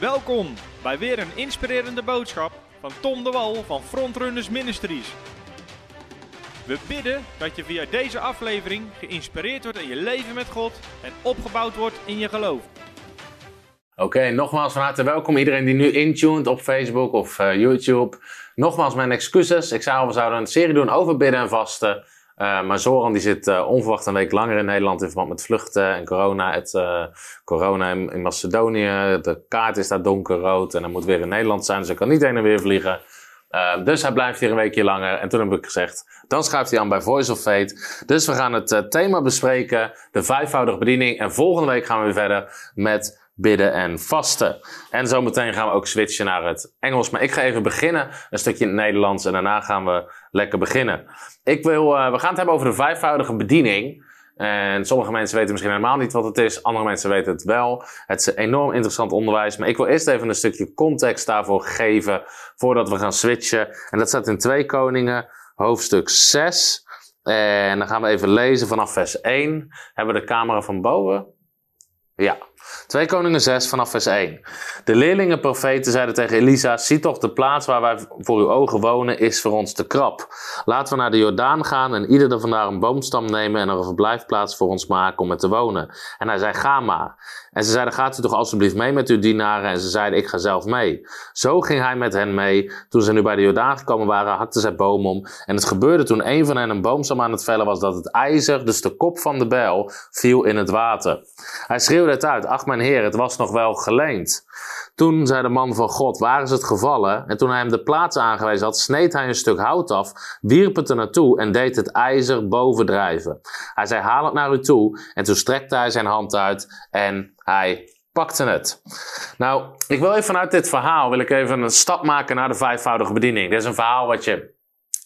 Welkom bij weer een inspirerende boodschap van Tom de Wal van Frontrunners Ministries. We bidden dat je via deze aflevering geïnspireerd wordt in je leven met God en opgebouwd wordt in je geloof. Oké, nogmaals van harte welkom iedereen die nu intuned op Facebook of uh, YouTube. Nogmaals mijn excuses. Ik zou we zouden een serie doen over bidden en vasten. Uh, maar Zoran die zit uh, onverwacht een week langer in Nederland in verband met vluchten en corona. Het, uh, corona in, Macedonië. De kaart is daar donkerrood en hij moet weer in Nederland zijn. Dus hij kan niet heen en weer vliegen. dus hij blijft hier een weekje langer. En toen heb ik gezegd, dan schuift hij aan bij Voice of Fate. Dus we gaan het thema bespreken, de vijfvoudige bediening. En volgende week gaan we weer verder met bidden en vasten. En zometeen gaan we ook switchen naar het Engels. Maar ik ga even beginnen, een stukje in het Nederlands. En daarna gaan we lekker beginnen. Ik wil, uh, we gaan het hebben over de vijfvoudige bediening. En sommige mensen weten misschien helemaal niet wat het is. Andere mensen weten het wel. Het is een enorm interessant onderwijs. Maar ik wil eerst even een stukje context daarvoor geven. Voordat we gaan switchen. En dat staat in 2 Koningen, hoofdstuk 6. En dan gaan we even lezen vanaf vers 1. Hebben we de camera van boven? Ja. 2 Koningen 6 vanaf vers 1. De leerlingen profeten zeiden tegen Elisa: Zie toch, de plaats waar wij voor uw ogen wonen is voor ons te krap. Laten we naar de Jordaan gaan en ieder er vandaar een boomstam nemen en er een verblijfplaats voor ons maken om er te wonen. En hij zei: Ga maar. En ze zeiden: Gaat u toch alstublieft mee met uw dienaren? En ze zeiden: Ik ga zelf mee. Zo ging hij met hen mee. Toen ze nu bij de Jordaan gekomen waren, hakten zij boom om. En het gebeurde toen een van hen een boomstam aan het vellen was, dat het ijzer, dus de kop van de bijl, viel in het water. Hij schreeuwde het uit: Mijn heer, het was nog wel geleend. Toen zei de man van God, waar is het gevallen? En toen hij hem de plaats aangewezen had, sneed hij een stuk hout af, wierp het er naartoe en deed het ijzer bovendrijven. Hij zei, haal het naar u toe. En toen strekte hij zijn hand uit en hij pakte het. Nou, ik wil even vanuit dit verhaal, wil ik even een stap maken naar de vijfvoudige bediening. Dit is een verhaal wat je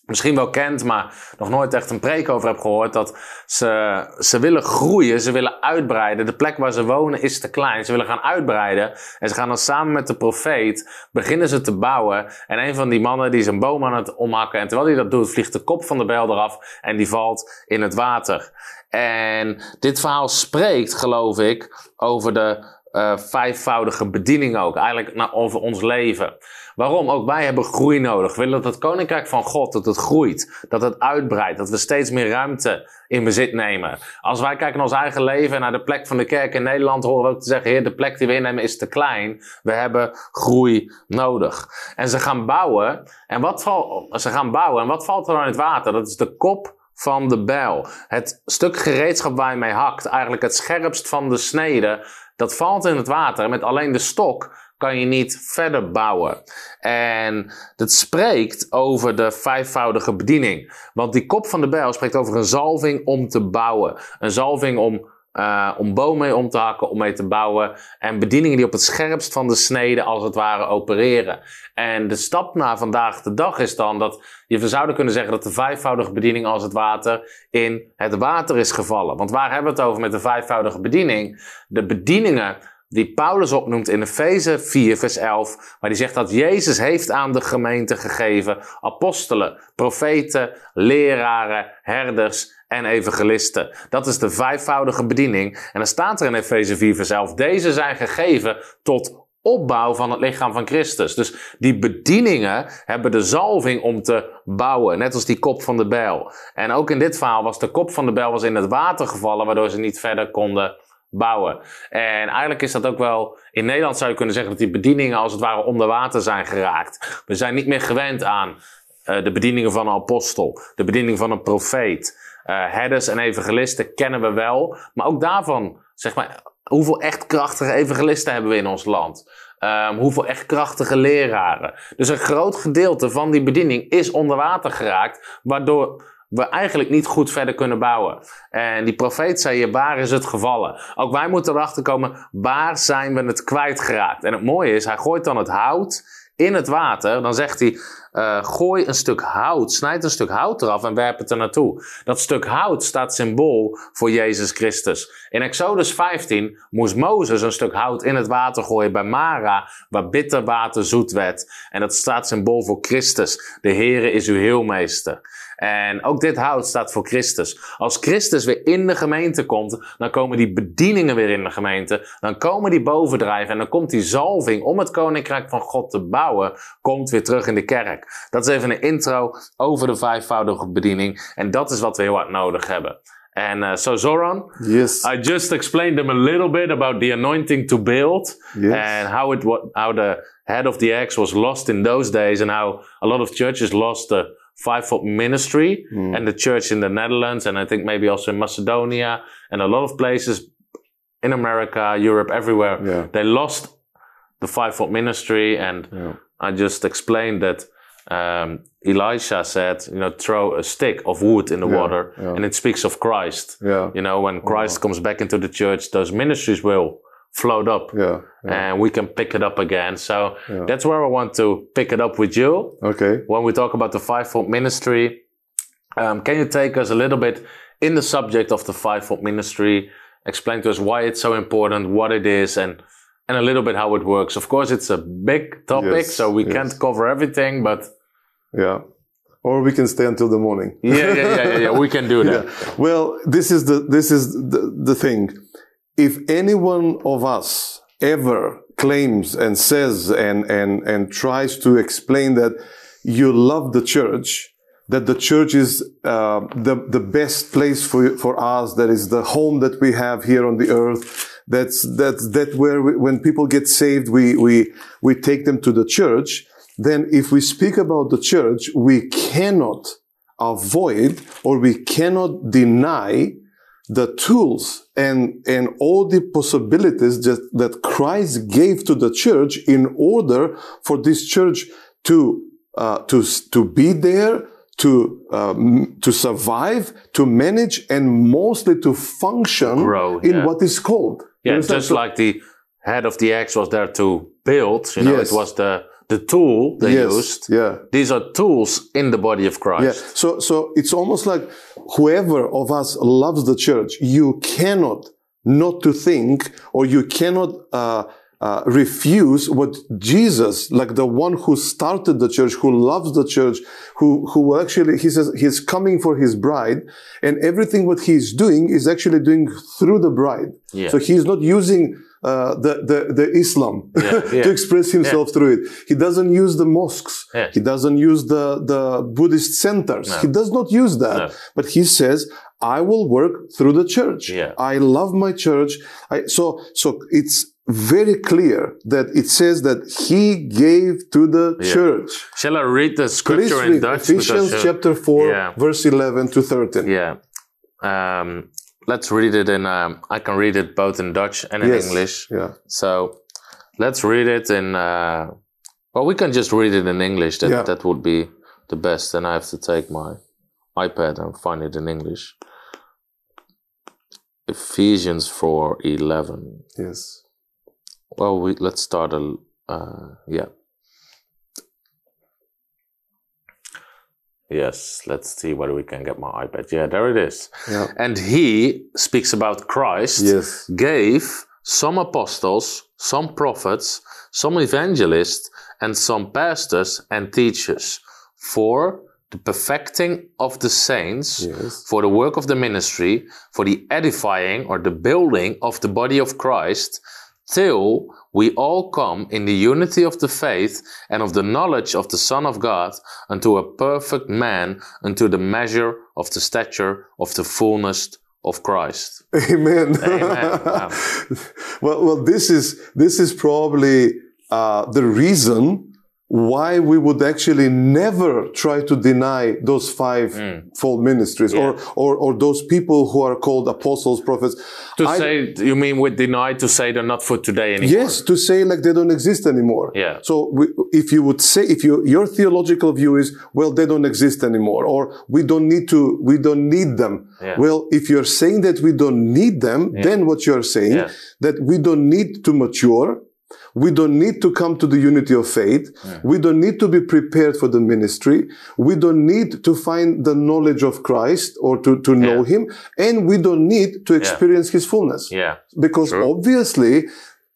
misschien wel kent, maar nog nooit echt een preek over heb gehoord. Dat ze, ze willen groeien, ze willen uitbreiden. De plek waar ze wonen is te klein. Ze willen gaan uitbreiden. En ze gaan dan samen met de profeet, beginnen ze te bouwen. En een van die mannen die is een boom aan het omhakken. En terwijl hij dat doet, vliegt de kop van de bijl eraf en die valt in het water. En dit verhaal spreekt, geloof ik, over de uh, vijfvoudige bediening ook. Eigenlijk over ons leven. Waarom? Ook wij hebben groei nodig. We willen dat het koninkrijk van God, dat het groeit, dat het uitbreidt, dat we steeds meer ruimte in bezit nemen. Als wij kijken naar ons eigen leven en naar de plek van de kerk in Nederland, horen we ook te zeggen, heer, de plek die we innemen is te klein. We hebben groei nodig. En ze gaan bouwen. En wat valt, ze gaan bouwen. En wat valt er dan in het water? Dat is de kop van de bijl. Het stuk gereedschap waar je mee hakt, eigenlijk het scherpst van de snede, dat valt in het water. Met alleen de stok kan je niet verder bouwen. En dat spreekt over de vijfvoudige bediening. Want die kop van de bijl spreekt over een zalving om te bouwen. Een zalving om uh, om bomen mee om te hakken, om mee te bouwen. En bedieningen die op het scherpst van de snede als het ware opereren. En de stap naar vandaag de dag is dan dat je zouden kunnen zeggen dat de vijfvoudige bediening als het water in het water is gevallen. Want waar hebben we het over met de vijfvoudige bediening? De bedieningen die Paulus opnoemt in Efeze 4, vers 11, waar die zegt dat Jezus heeft aan de gemeente gegeven apostelen, profeten, leraren, herders en evangelisten. Dat is de vijfvoudige bediening. En dan staat er in Efeze 4, vers 11, deze zijn gegeven tot opbouw van het lichaam van Christus. Dus die bedieningen hebben de zalving om te bouwen, net als die kop van de bijl. En ook in dit verhaal was de kop van de bijl was in het water gevallen, waardoor ze niet verder konden bouwen. En eigenlijk is dat ook wel, in Nederland zou je kunnen zeggen dat die bedieningen als het ware onder water zijn geraakt. We zijn niet meer gewend aan uh, de bedieningen van een apostel, de bediening van een profeet. Uh, herders en evangelisten kennen we wel, maar ook daarvan, zeg maar, hoeveel echt krachtige evangelisten hebben we in ons land? Um, hoeveel echt krachtige leraren? Dus een groot gedeelte van die bediening is onder water geraakt, waardoor we eigenlijk niet goed verder kunnen bouwen. En die profeet zei je, waar is het gevallen? Ook wij moeten erachter komen, waar zijn we het kwijtgeraakt? En het mooie is, hij gooit dan het hout in het water. Dan zegt hij, uh, gooi een stuk hout, snijd een stuk hout eraf en werp het er naartoe. Dat stuk hout staat symbool voor Jezus Christus. In Exodus 15 moest Mozes een stuk hout in het water gooien bij Mara, waar bitter water zoet werd. En dat staat symbool voor Christus. De Heere is uw heelmeester. En ook dit hout staat voor Christus. Als Christus weer in de gemeente komt, dan komen die bedieningen weer in de gemeente. Dan komen die bovendrijven en dan komt die zalving om het koninkrijk van God te bouwen, komt weer terug in de kerk. Dat is even een intro over de vijfvoudige bediening. En dat is wat we heel hard nodig hebben. And uh, so Zoran, Yes. I just explained them a little bit about the anointing to build Yes. and how it how the head of the axe was lost in those days and how a lot of churches lost the fivefold ministry Mm. and the church in the Netherlands and I think maybe also in Macedonia and a lot of places in America, Europe, everywhere Yeah. they lost the fivefold ministry and Yeah. I just explained that um, Elisha said, you know, throw a stick of wood in the Yeah, water, and it speaks of Christ. You know, when Christ comes back into the church, those ministries will float up, Yeah. yeah. and we can pick it up again. So Yeah. that's where I want to pick it up with you Okay. when we talk about the fivefold ministry. Um, can you take us a little bit in the subject of the fivefold ministry? Explain to us why it's so important, what it is, and and a little bit how it works. Of course, it's a big topic, Yes, so we yes. can't cover everything, but Yeah. Or we can stay until the morning. yeah, yeah, yeah, yeah, yeah we can do that. Well, this is the this is the, the thing. If any one of us ever claims and says and and and tries to explain that you love the church, that the church is uh, the the best place for for us, that is the home that we have here on the earth. That's that's that where we, when people get saved, we we we take them to the church. Then, if we speak about the church, we cannot avoid or we cannot deny the tools and, and all the possibilities that, that Christ gave to the church in order for this church to, uh, to, to be there, to, um, to survive, to manage, and mostly to function Grow, in yeah. what is called. Yeah, just So- like the head of the axe was there to build, you know, Yes. it was the the tool they yes, used. yeah. These are tools in the body of Christ. Yeah. So, so it's almost like whoever of us loves the church, you cannot not to think or you cannot, uh, uh, refuse what Jesus, like the one who started the church, who loves the church, who, who actually, he says he's coming for his bride and everything what he's doing is actually doing through the bride. Yeah. So he's not using, uh, the, the, the Islam Yeah, yeah. to express himself through it. He doesn't use the mosques. Yeah. He doesn't use the, the Buddhist centers. No. He does not use that. No. But he says, I will work through the church. Yeah. I love my church. I, so, so it's very clear that it says that he gave to the Yeah. church. Shall I read the scripture in Dutch? Ephesians uh, chapter 4, yeah. verse 11 to 13. Yeah. Um, let's read it in. Um, I can read it both in Dutch and in Yes. English. Yeah. So let's read it in. Uh, well, we can just read it in English. That Yeah. that would be the best. Then I have to take my iPad and find it in English. Ephesians four eleven. Yes. Well, we let's start a. Uh, yeah. Yes, let's see whether we can get my iPad. Yeah, there it is. Yeah. And he speaks about Christ Yes. gave some apostles, some prophets, some evangelists, and some pastors and teachers for the perfecting of the saints, Yes. for the work of the ministry, for the edifying or the building of the body of Christ, till we all come in the unity of the faith and of the knowledge of the Son of God unto a perfect man, unto the measure of the stature of the fullness of Christ. Amen. Amen. Wow. well, well, this is this is probably uh, the reason why we would actually never try to deny those five hmm. fold ministries or, or or those people who are called apostles, prophets. To I- say, you mean with deny to say they're not for today anymore? Yes, to say like they don't exist anymore. Yeah. So we, if you would say, if you, your theological view is, well, they don't exist anymore, or we don't need to, we don't need them. Yeah. Well, if you're saying that we don't need them, then what you're saying Yeah. that we don't need to mature. We don't need to come to the unity of faith. We don't need to be prepared for the ministry. We don't need to find the knowledge of Christ or to, to know Yeah. him. And we don't need to experience his fullness Yeah. because True. obviously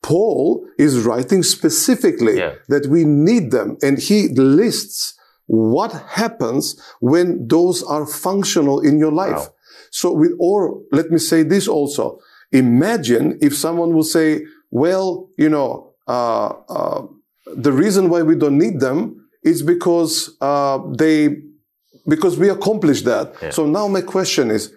Paul is writing specifically Yeah. that we need them and he lists what happens when those are functional in your life. Wow. So with, or let me say this also. Imagine if someone will say, well, you know, uh, uh, the reason why we don't need them is because uh, they, because we accomplished that. Yeah. So now my question is,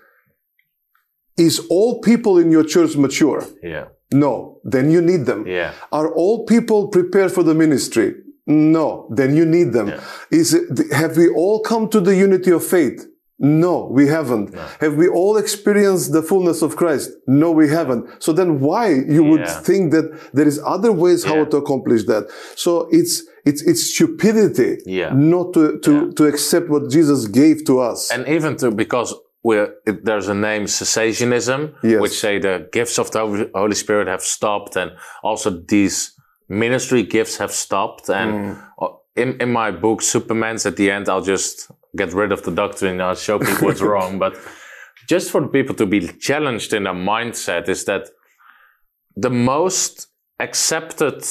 is all people in your church mature? Yeah. No. Then you need them. Yeah. Are all people prepared for the ministry? No. Then you need them. Yeah. Is it, have we all come to the unity of faith? No, we haven't. Have we all experienced the fullness of Christ? No, we haven't. So then why you would Yeah. think that there is other ways how Yeah. to accomplish that? So it's, it's, it's stupidity Yeah. not to, to, to accept what Jesus gave to us. And even to, because we're, it, there's a name cessationism, Yes. which say the gifts of the Holy- Holy Spirit have stopped and also these ministry gifts have stopped. And Mm. uh, in, in my book, Superman's at the end, I'll just get rid of the doctrine. I'll show people what's wrong. But just for the people to be challenged in their mindset is that the most accepted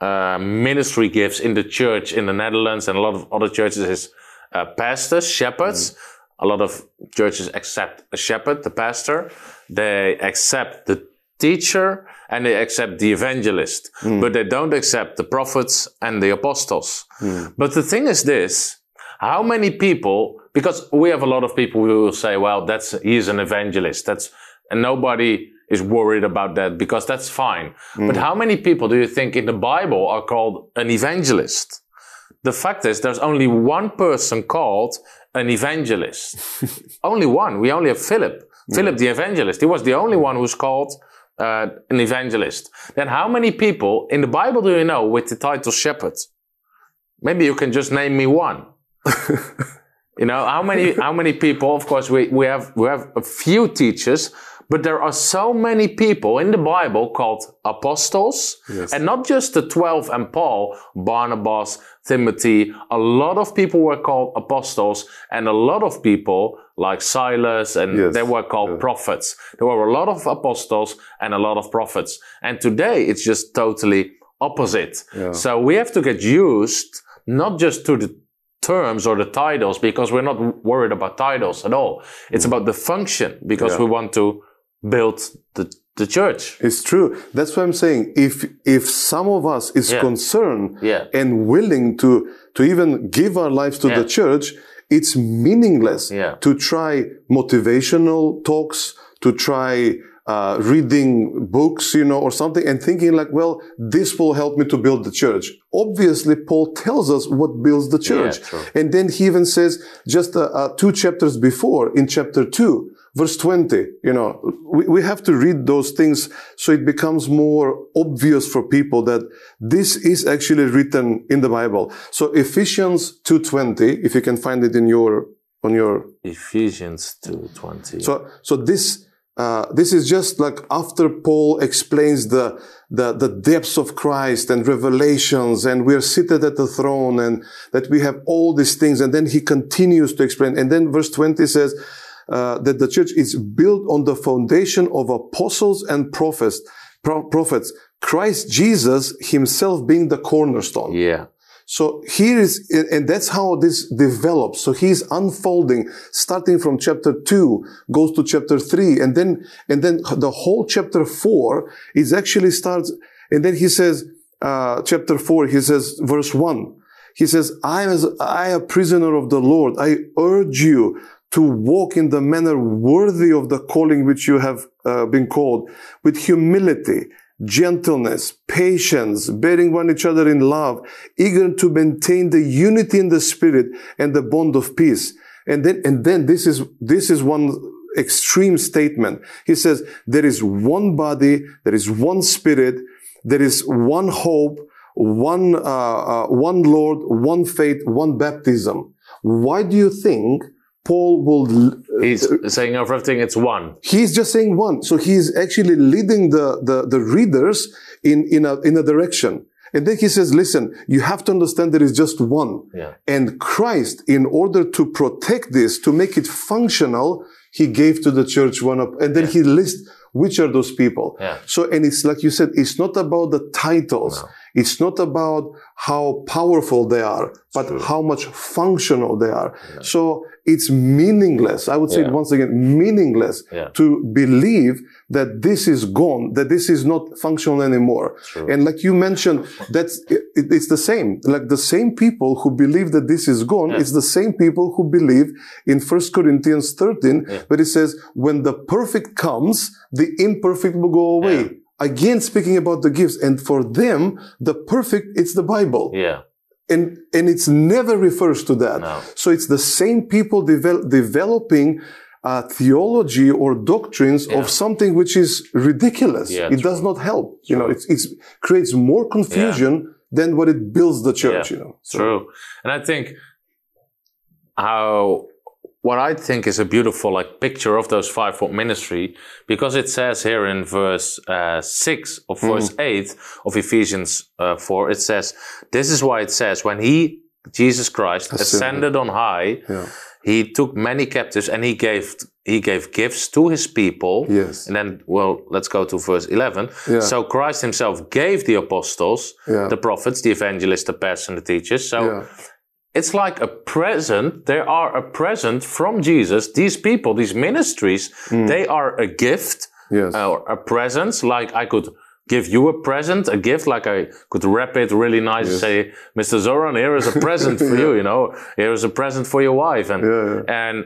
uh, ministry gifts in the church in the Netherlands and a lot of other churches is uh, pastors, shepherds. A lot of churches accept a shepherd, the pastor. They accept the teacher and they accept the evangelist, but they don't accept the prophets and the apostles. But the thing is this, how many people, because we have a lot of people who will say, well, that's, he's an evangelist. That's, and nobody is worried about that because that's fine. But how many people do you think in the Bible are called an evangelist? The fact is, there's only one person called an evangelist. only one. We only have Philip. Philip the evangelist. He was the only one who's called uh, an evangelist. Then how many people in the Bible do you know with the title shepherd? Maybe you can just name me one. You know, how many, how many people, of course, we, we have, we have a few teachers, but there are so many people in the Bible called apostles, and not just the 12 and Paul, Barnabas, Timothy. A lot of people were called apostles, and a lot of people like Silas, and Yes. they were called prophets. There were a lot of apostles and a lot of prophets. And today it's just totally opposite. So we have to get used not just to the terms or the titles because we're not worried about titles at all. It's mm. about the function because Yeah. we want to build the, the church. It's true. That's what I'm saying. If if some of us is Yeah. concerned Yeah. and willing to to even give our lives to the church, it's meaningless to try motivational talks, to try uh, reading books, you know, or something, and thinking like, well, this will help me to build the church. Obviously, Paul tells us what builds the church, true. and then he even says just uh, uh, two chapters before, in chapter two, verse 20, you know, we, we have to read those things so it becomes more obvious for people that this is actually written in the Bible. So Ephesians 2.20, if you can find it in your, on your Ephesians 2.20. so, so this, uh, this is just like after Paul explains the, the, the depths of Christ and revelations and we're seated at the throne and that we have all these things. And then he continues to explain. And then verse 20 says, uh, that the church is built on the foundation of apostles and prophets, pro- prophets, Christ Jesus himself being the cornerstone. yeah. So here is, and that's how this develops. So he's unfolding, starting from chapter two, goes to chapter three, and then, and then the whole chapter four is actually starts, and then he says, uh, chapter four, he says, verse one, he says, I as, I a prisoner of the Lord, I urge you to walk in the manner worthy of the calling which you have uh, been called, with humility, gentleness, patience, bearing one each other in love, eager to maintain the unity in the spirit and the bond of peace. And then, and then this is, this is one extreme statement. He says, there is one body, there is one spirit, there is one hope, one, uh, uh, one Lord, one faith, one baptism. Why do you think Paul will He's saying of everything, it's one. He's just saying one. So he's actually leading the, the, the readers in, in a, in a direction. And then he says, listen, you have to understand there is just one. Yeah. And Christ, in order to protect this, to make it functional, he gave to the church one up. And then he lists which are those people. Yeah. So, and it's like you said, it's not about the titles. It's not about how powerful they are, but true. how much functional they are. So it's meaningless. I would say Yeah. once again, meaningless Yeah. to believe that this is gone, that this is not functional anymore. True. And like you mentioned, that's it, it's the same. Like the same people who believe that this is gone, Yeah. it's the same people who believe in 1 Corinthians 13, Yeah. but it says, when the perfect comes, the imperfect will go away. Yeah. Again, speaking about the gifts, and for them, the perfect, it's the Bible. Yeah. And, and it's never refers to that. No. So it's the same people devel- developing uh, theology or doctrines Yeah. of something which is ridiculous. Yeah, it does true. not help. You know, it it's creates more confusion than what it builds the church. Yeah, You know, So- True. And I think how what I think is a beautiful like picture of those fivefold ministry because it says here in verse uh, six of verse eight of Ephesians uh, four, it says, "This is why it says when he Jesus Christ Ascended. ascended on high, Yeah. he took many captives and he gave he gave gifts to his people." Yes. And then, well, let's go to verse 11. Yeah. So Christ himself gave the apostles, Yeah. the prophets, the evangelists, the pastors, and the teachers. So. It's like a present. They are a present from Jesus. These people, these ministries, hmm. they are a gift. Yes. Uh, or a present. Like I could give you a present, a gift, like I could wrap it really nice and say, Mr. Zoran, here is a present for you, you know, here is a present for your wife. And, Yeah, and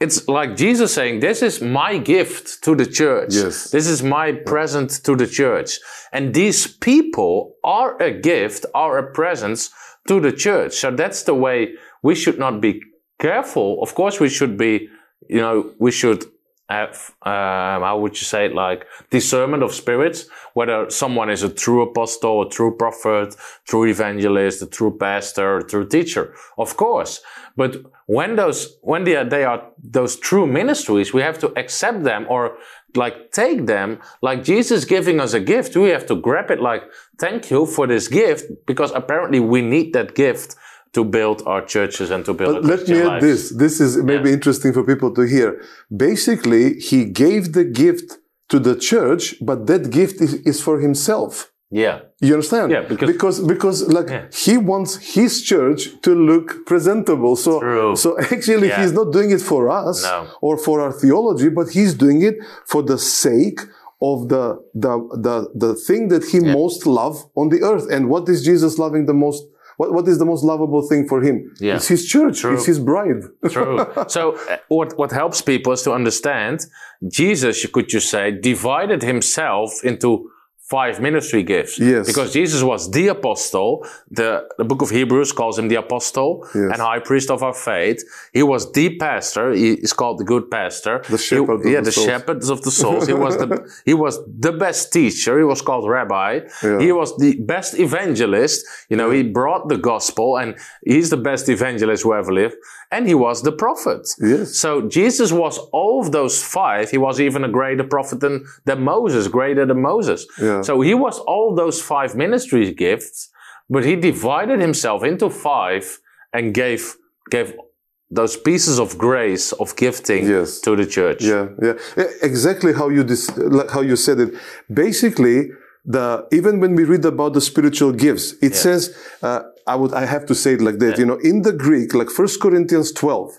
it's like Jesus saying, this is my gift to the church. Yes. This is my present to the church. And these people are a gift, are a presence to the church. So that's the way we should not be careful. Of course, we should be, you know, we should have, um, how would you say it, like discernment of spirits, whether someone is a true apostle, a true prophet, true evangelist, a true pastor, a true teacher. Of course. But when those, when they are, they are those true ministries, we have to accept them or like take them like Jesus giving us a gift. We have to grab it like, thank you for this gift because apparently we need that gift to build our churches and to build But let me add this. This is maybe interesting for people to hear. Basically, he gave the gift to the church, but that gift is, is for himself. Yeah. You understand? Yeah, because- because because like Yeah. he wants his church to look presentable. So True. so actually Yeah. he's not doing it for us No. or for our theology, but he's doing it for the sake of the the the the thing that he most love on the earth. And what is Jesus loving the most? What, what is the most lovable thing for him? Yeah. It's his church. True. It's his bride. True. so uh, what what helps people is to understand Jesus, you could just say, divided himself into five ministry gifts. Yes. Because Jesus was the apostle. The, the book of Hebrews calls him the apostle Yes. and high priest of our faith. He was the pastor. He is called the good pastor. The shepherd He- yeah, the the shepherds of the souls. He was the he was the best teacher. He was called rabbi. Yeah. He was the best evangelist. You know, he brought the gospel and he's the best evangelist who ever lived. And he was the prophet. Yes. So Jesus was all of those five. He was even a greater prophet than, than Moses, greater than Moses. Yeah. So he was all those five ministry gifts, but he divided himself into five and gave, gave those pieces of grace, of gifting Yes. to the church. Yeah, yeah, exactly how you dis- like how you said it. Basically, the even when we read about the spiritual gifts, it says uh, I would I have to say it like that. You know, in the Greek, like First Corinthians twelve.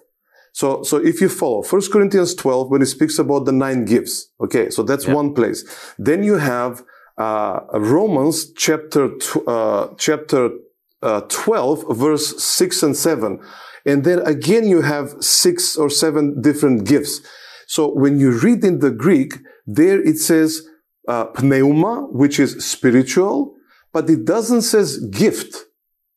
So, so if you follow First Corinthians twelve, when it speaks about the nine gifts, okay, so that's one place. Then you have uh, Romans chapter tw- uh, chapter uh, 12, verse 6 and 7. And then again, you have six or seven different gifts. So when you read in the Greek, there it says uh, pneuma, which is spiritual, but it doesn't says gift.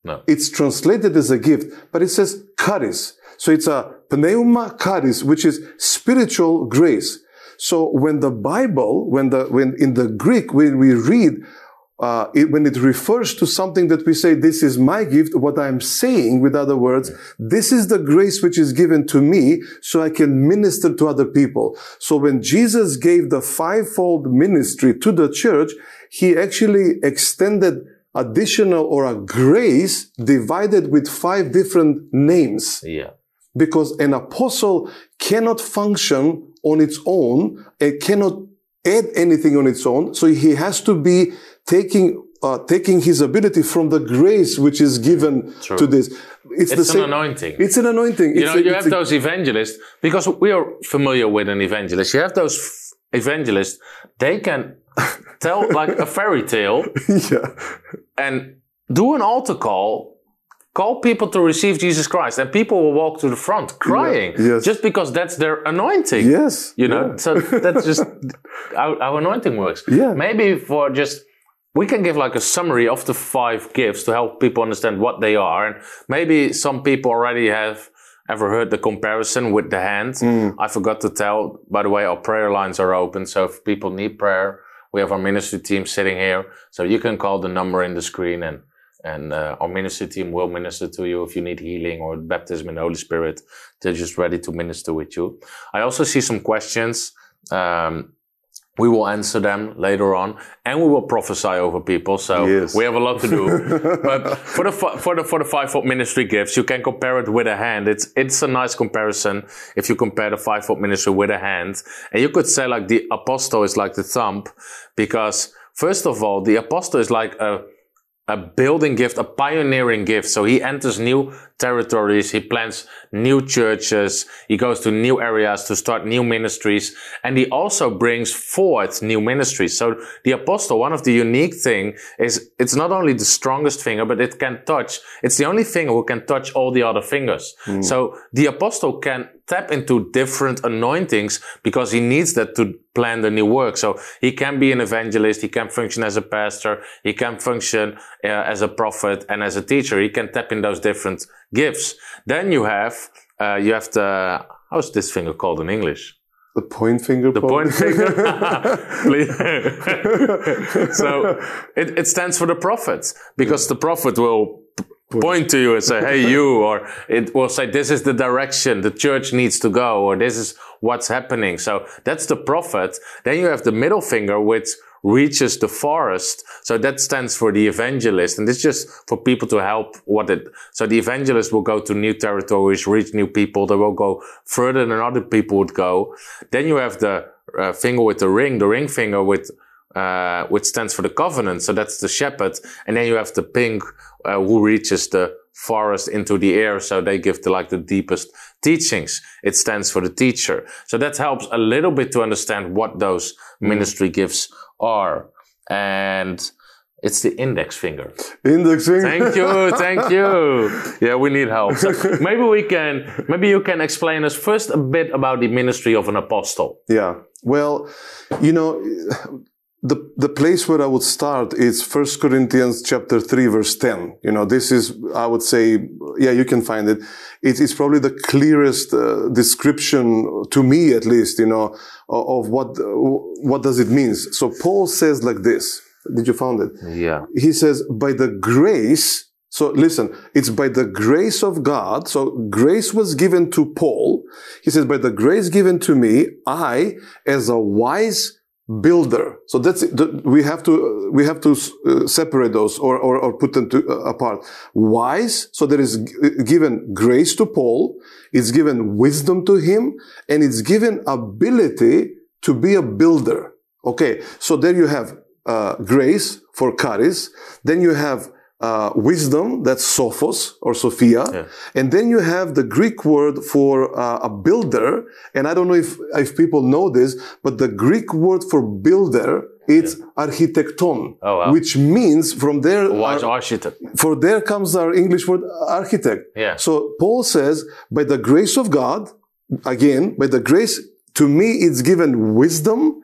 No. It's translated as a gift, but it says charis. So it's a pneuma charis, which is spiritual grace. So when the Bible, when the, when in the Greek, when we read, uh, it, when it refers to something that we say, this is my gift, what I'm saying, with other words, this is the grace which is given to me so I can minister to other people. So when Jesus gave the fivefold ministry to the church, he actually extended additional or a grace divided with five different names Yeah. Because an apostle cannot function on its own. It cannot add anything on its own. So he has to be taking uh, taking his ability from the grace which is given True. to this. It's, It's the an same. anointing. It's an anointing. You It's know, a- you have a- those evangelists because we are familiar with an evangelist. You have those f- evangelists; they can tell like a fairy tale yeah. and do an altar call, call people to receive Jesus Christ, and people will walk to the front crying yes. just because that's their anointing. Yes. You know, Yeah. so that's just how, how anointing works. Yeah. Maybe for just we can give like a summary of the five gifts to help people understand what they are, and maybe some people already have ever heard the comparison with the hand. Mm. I forgot to tell. By the way, our prayer lines are open, so if people need prayer, we have our ministry team sitting here, so you can call the number in the screen and. And uh, our ministry team will minister to you if you need healing or baptism in the Holy Spirit. They're just ready to minister with you. I also see some questions. Um, we will answer them later on, and we will prophesy over people. So Yes. we have a lot to do. but for the for the for the fivefold ministry gifts, you can compare it with a hand. It's it's a nice comparison if you compare the fivefold ministry with a hand, and you could say like the apostle is like the thumb, because first of all, the apostle is like a a building gift, a pioneering gift. So he enters new territories. He plants new churches. He goes to new areas to start new ministries. And he also brings forth new ministries. So the apostle, one of the unique thing is it's not only the strongest finger, but it can touch. It's the only finger who can touch all the other fingers. Hmm. So the apostle can tap into different anointings because he needs that to plan the new work. So he can be an evangelist. He can function as a pastor. He can function uh, as a prophet and as a teacher. He can tap in those different gifts. Then you have, uh, you have the, how's this finger called in English? The point finger. The point finger. So it, it stands for the prophet because the prophet will point to you and say, Hey, you, or it will say, this is the direction the church needs to go, or this is what's happening. So that's the prophet. Then you have the middle finger, which reaches the forest. So that stands for the evangelist. And it's just for people to help what it, so the evangelist will go to new territories, reach new people. They will go further than other people would go. Then you have the uh, finger with the ring, the ring finger with, uh, which stands for the covenant. So that's the shepherd. And then you have the pink, uh, who reaches the forest into the air. So they give the, like the deepest teachings. It stands for the teacher. So that helps a little bit to understand what those ministry gifts are. And it's the index finger. Index finger. Thank you, thank you. Yeah, we need help. So maybe we can, maybe you can explain us first a bit about the ministry of an apostle. Yeah. Well, you know, the the place where I would start is First Corinthians chapter three, verse ten. You know, this is I would say, yeah, you can find it. It is probably the clearest uh, description to me, at least, you know, of, of what what does it mean. So Paul says like this. Did you found it? Yeah. he says, by the grace. So listen, it's by the grace of God. So grace was given to Paul. He says, by the grace given to me, I, as a wise builder. So that's it. We have to we have to uh, separate those or or, or put them to, uh, apart. Wise. So there is g- given grace to Paul. It's given wisdom to him, and it's given ability to be a builder. Okay. So there you have uh, grace for charis. Then you have uh, wisdom, that's sophos or sophia. Yeah. And then you have the Greek word for uh, a builder. And I don't know if, if people know this, but the Greek word for builder, it's architecton, Oh, wow. which means from there, Wise ar- architect. for there comes our English word architect. Yeah. So Paul says, by the grace of God, again, by the grace, to me, it's given wisdom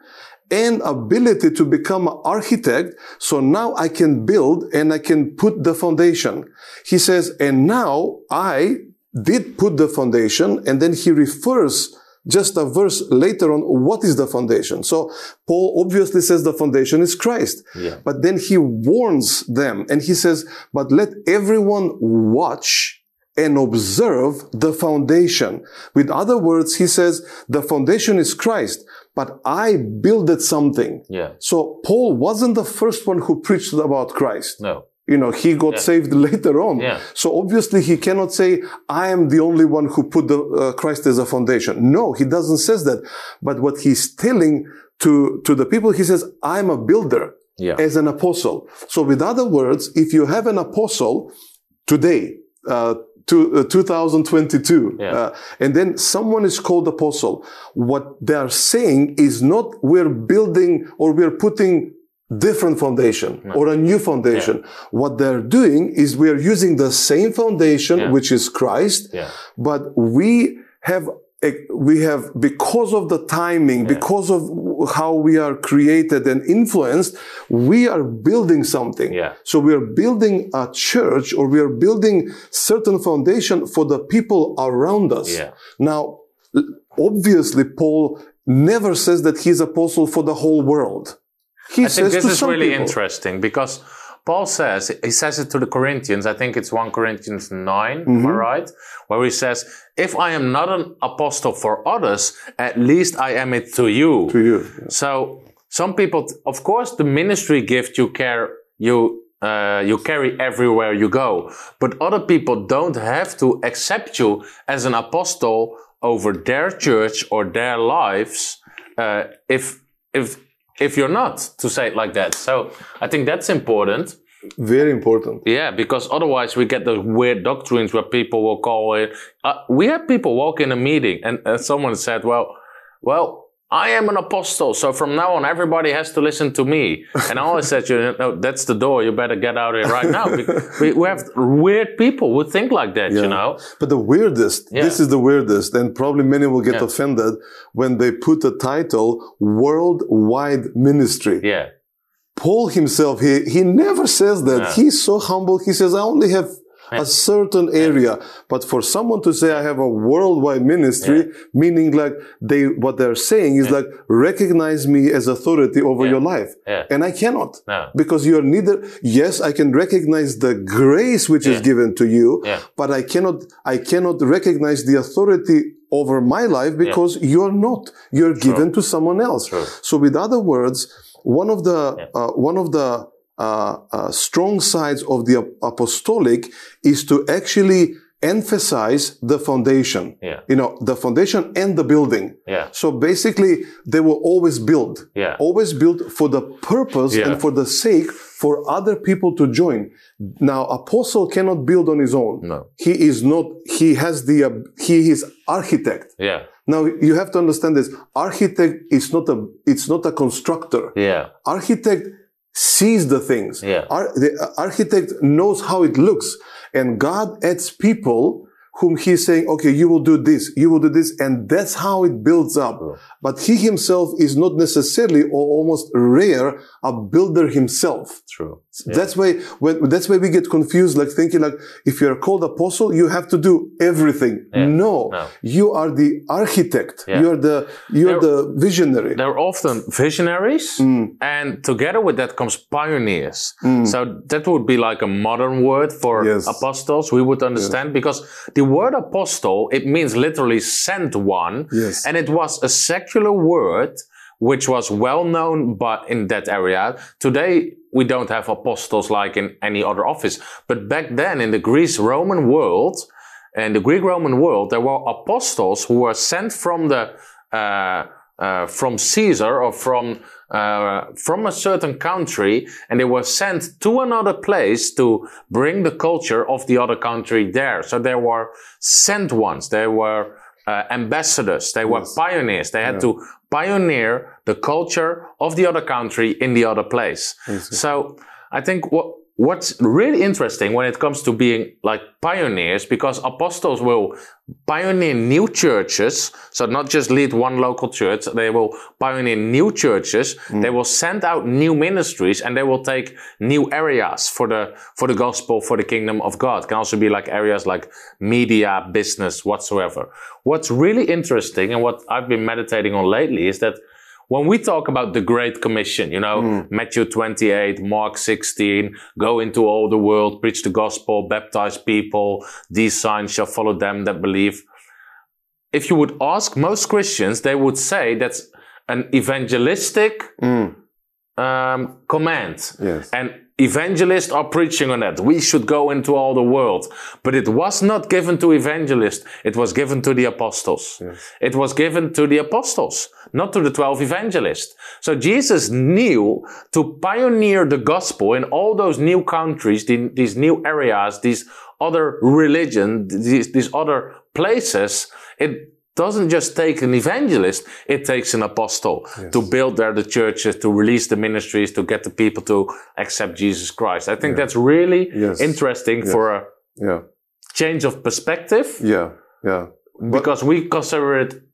and ability to become an architect. So now I can build and I can put the foundation. He says, and now I did put the foundation. And then he refers just a verse later on, what is the foundation? So Paul obviously says the foundation is Christ. Yeah. But then he warns them and he says, but let everyone watch and observe the foundation. With other words, he says, the foundation is Christ, but I builded something. Yeah. So Paul wasn't the first one who preached about Christ. No. You know, he got saved later on. Yeah. So obviously he cannot say, I am the only one who put the uh, Christ as a foundation. No, he doesn't says that. But what he's telling to, to the people, he says, I'm a builder. Yeah. as an apostle. So, with other words, if you have an apostle today, uh, to, uh, 2022, Yeah. uh, and then someone is called apostle, what they are saying is not we're building or we're putting different foundation or a new foundation. What they're doing is we're using the same foundation, Yeah. which is Christ, Yeah. but we have we have because of the timing because of how we are created and influenced we are building something Yeah. so we are building a church or we are building certain foundation for the people around us Yeah. now obviously paul never says that he's apostle for the whole world he I think this is really people. interesting because Paul says, he says it to the Corinthians, I think it's 1 Corinthians 9, am Mm-hmm. I right? Where he says, if I am not an apostle for others, at least I am it to you. to you So some people, of course, the ministry gift you care, you, uh, you carry everywhere you go, but other people don't have to accept you as an apostle over their church or their lives, uh, if, if, if you're not, to say it like that. So I think that's important. very important Yeah, because otherwise we get those weird doctrines where people will call it. Uh, we had people walk in a meeting and uh, someone said, "Well, well, I am an apostle, so from now on everybody has to listen to me." And I always said, "You know, that's the door. You better get out of here right now." we, we, have weird people who think like that, you know. But the weirdest, Yeah. this is the weirdest, and probably many will get Yeah. offended when they put the title Worldwide Ministry. Yeah, Paul himself, he, he never says that. Yeah. He's so humble. He says, I only have a certain area. But for someone to say I have a worldwide ministry, meaning like they, what they're saying is like, recognize me as authority over Yeah. your life. Yeah. And I cannot. No. Because you're neither, yes, I can recognize the grace which is given to you, Yeah. but I cannot, I cannot recognize the authority over my life because you're not. You're given to someone else. True. So with other words, one of the, uh, one of the, uh, uh, strong sides of the apostolic is to actually emphasize the foundation. Yeah. You know, the foundation and the building. yeah, So basically, they will always build. Yeah. Always build for the purpose Yeah. and for the sake for other people to join. Now, apostle cannot build on his own. No. He is not, he has the, uh, he is architect. yeah, Now, you have to understand this. Architect is not a, it's not a constructor. yeah, Architect sees the things. Yeah. Ar- the architect knows how it looks. And God adds people whom he's saying, okay, you will do this, you will do this. And that's how it builds up. But he himself is not necessarily or almost rare a builder himself. true. That's why when that's why we get confused, like thinking like if you're called apostle, you have to do everything. No, No. you are the architect. Yeah. You're the you're the visionary. they're often visionaries mm. and together with that comes pioneers mm. so that would be like a modern word for Yes. apostles we would understand because the word apostle it means literally sent one Yes. and it was a secular word which was well known but in that area today we don't have apostles like in any other office but back then in the greece roman world in the greek roman world there were apostles who were sent from the uh, uh, from Caesar or from uh, from a certain country, and they were sent to another place to bring the culture of the other country there. So they were sent ones. They were uh, ambassadors. They were pioneers. They had to pioneer the culture of the other country in the other place. So I think what what's really interesting when it comes to being like pioneers, because apostles will pioneer new churches. So not just lead one local church, they will pioneer new churches. Mm. They will send out new ministries and they will take new areas for the, for the gospel, for the kingdom of God. Can also be like areas like media, business, whatsoever. What's really interesting and what I've been meditating on lately is that when we talk about the Great Commission, you know, Matthew 28, Mark 16, go into all the world, preach the gospel, baptize people, these signs shall follow them that believe. If you would ask most Christians, they would say that's an evangelistic um, command. Yes. And evangelists are preaching on that. We should go into all the world. But it was not given to evangelists. It was given to the apostles. It was given to the apostles, not to the 12 evangelists. So Jesus knew to pioneer the gospel in all those new countries, the, these new areas, these other religion, these, these other places. It doesn't just take an evangelist, it takes an apostle yes. to build there the churches, to release the ministries, to get the people to accept Jesus Christ. I think yeah. that's really yes. interesting yes. for a yeah. change of perspective. Yeah, yeah. Because but, we consider it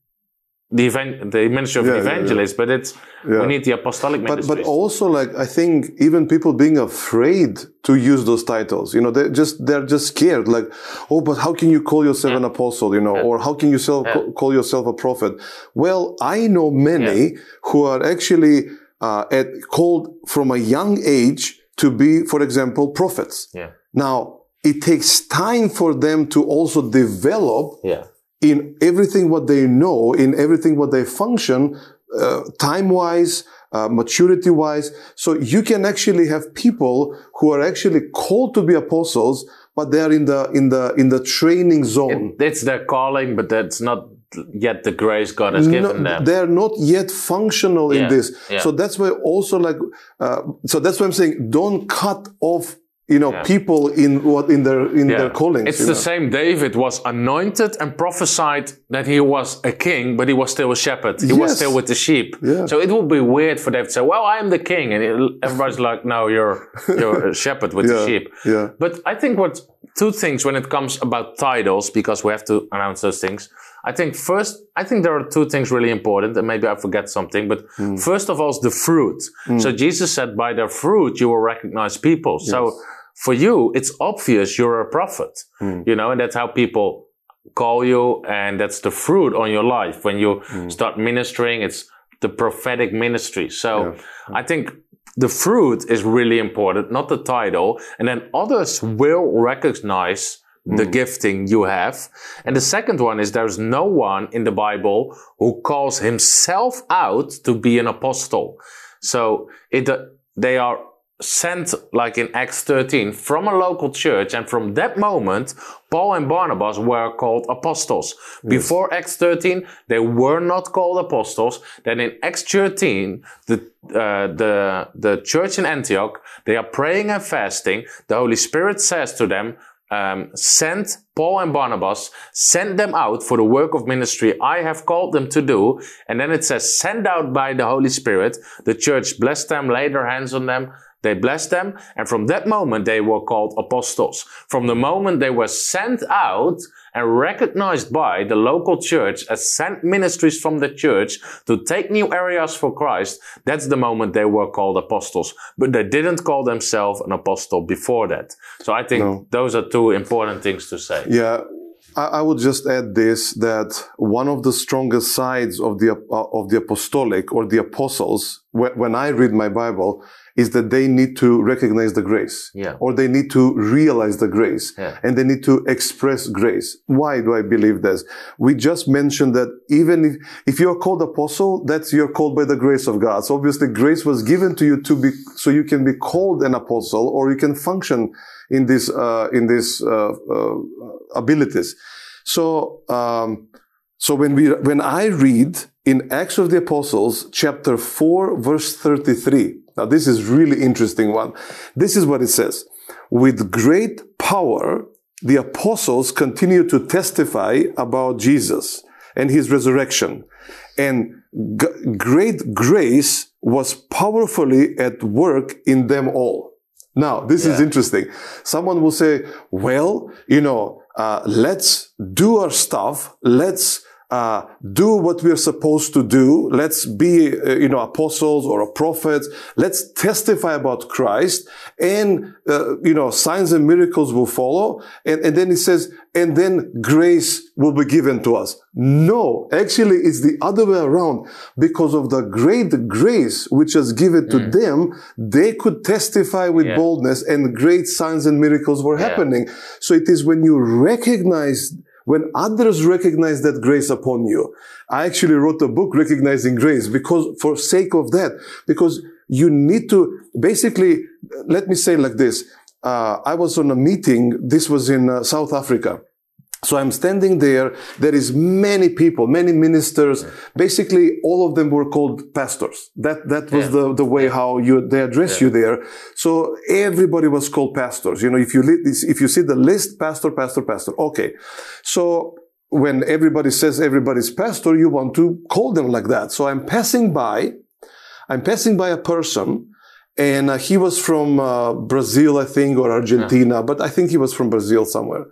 the event, the ministry of yeah, evangelist, yeah, yeah. but it's we need the apostolic ministry. But but also like I think even people being afraid to use those titles, you know, they just they're just scared. Like, oh, but how can you call yourself an apostle, you know, or how can you self, call yourself a prophet? Well, I know many who are actually uh, at, called from a young age to be, for example, prophets. Yeah. Now it takes time for them to also develop. Yeah in everything what they know, in everything what they function, uh, time wise, uh, maturity wise. So you can actually have people who are actually called to be apostles, but they are in the in the in the training zone. It, it's their calling, but that's not yet the grace God has given no, them. They're not yet functional yeah, in this. Yeah. So that's why also like, uh, so that's why I'm saying don't cut off you know, yeah. people in what in their in yeah. their callings. It's the know? same. David was anointed and prophesied that he was a king, but he was still a shepherd. He yes. was still with the sheep. Yeah. So it would be weird for David to say, "Well, I am the king," and it, everybody's like, "No, you're you're a shepherd with the sheep." Yeah. But I think what two things when it comes about titles, because we have to announce those things. I think first, I think there are two things really important, and maybe I forget something, but mm. first of all is the fruit. Mm. So Jesus said, by their fruit you will recognize people. Yes. So for you, it's obvious you're a prophet, mm. you know, and that's how people call you. And that's the fruit on your life. When you mm. start ministering, it's the prophetic ministry. So yeah. I think the fruit is really important, not the title. And then others will recognize the mm. gifting you have. And the second one is there's no one in the Bible who calls himself out to be an apostle. So it, uh, they are sent, like in Acts 13, from a local church. And from that moment, Paul and Barnabas were called apostles. Yes. Before Acts 13, they were not called apostles. Then in Acts 13, the, uh, the, the church in Antioch, they are praying and fasting. The Holy Spirit says to them, um, send Paul and Barnabas, sent them out for the work of ministry I have called them to do. And then it says, send out by the Holy Spirit. The church blessed them, laid their hands on them, they blessed them, and from that moment they were called apostles. From the moment they were sent out and recognized by the local church as sent ministries from the church to take new areas for Christ, that's the moment they were called apostles. But they didn't call themselves an apostle before that. So I think no. those are two important things to say. Yeah. I would just add this that one of the strongest sides of the uh, of the apostolic or the apostles when I read my Bible is that they need to recognize the grace yeah. or they need to realize the grace yeah. and they need to express grace. Why do I believe this? We just mentioned that even if, if you're called apostle, that's you're called by the grace of God. So obviously grace was given to you to be, so you can be called an apostle or you can function in this, uh, in these, uh, uh, abilities. So, um, so when we, when I read in Acts of the Apostles, chapter 4, verse 33, now, this is really interesting one. This is what it says. With great power, the apostles continue to testify about Jesus and his resurrection. And g- great grace was powerfully at work in them all. Now, this yeah. is interesting. Someone will say, well, you know, uh, let's do our stuff. Let's uh, do what we are supposed to do. Let's be, uh, you know, apostles or prophets. Let's testify about Christ and, uh, you know, signs and miracles will follow. And, and then he says, and then grace will be given to us. No, actually it's the other way around. Because of the great grace which was given to mm. them, they could testify with yeah. boldness and great signs and miracles were yeah. happening. So it is when you recognize when others recognize that grace upon you. I actually wrote a book recognizing grace because for sake of that, because you need to basically, let me say like this. Uh, I was on a meeting. This was in uh, South Africa. So I'm standing there. There is many people, many ministers. Basically, all of them were called pastors. That that was Yeah. the, the way how you they address you there. So everybody was called pastors. You know, if you if you see the list, pastor, pastor, pastor. Okay. So when everybody says everybody's pastor, you want to call them like that. So I'm passing by. I'm passing by a person. And uh, he was from uh, Brazil, I think, or Argentina, but I think he was from Brazil somewhere.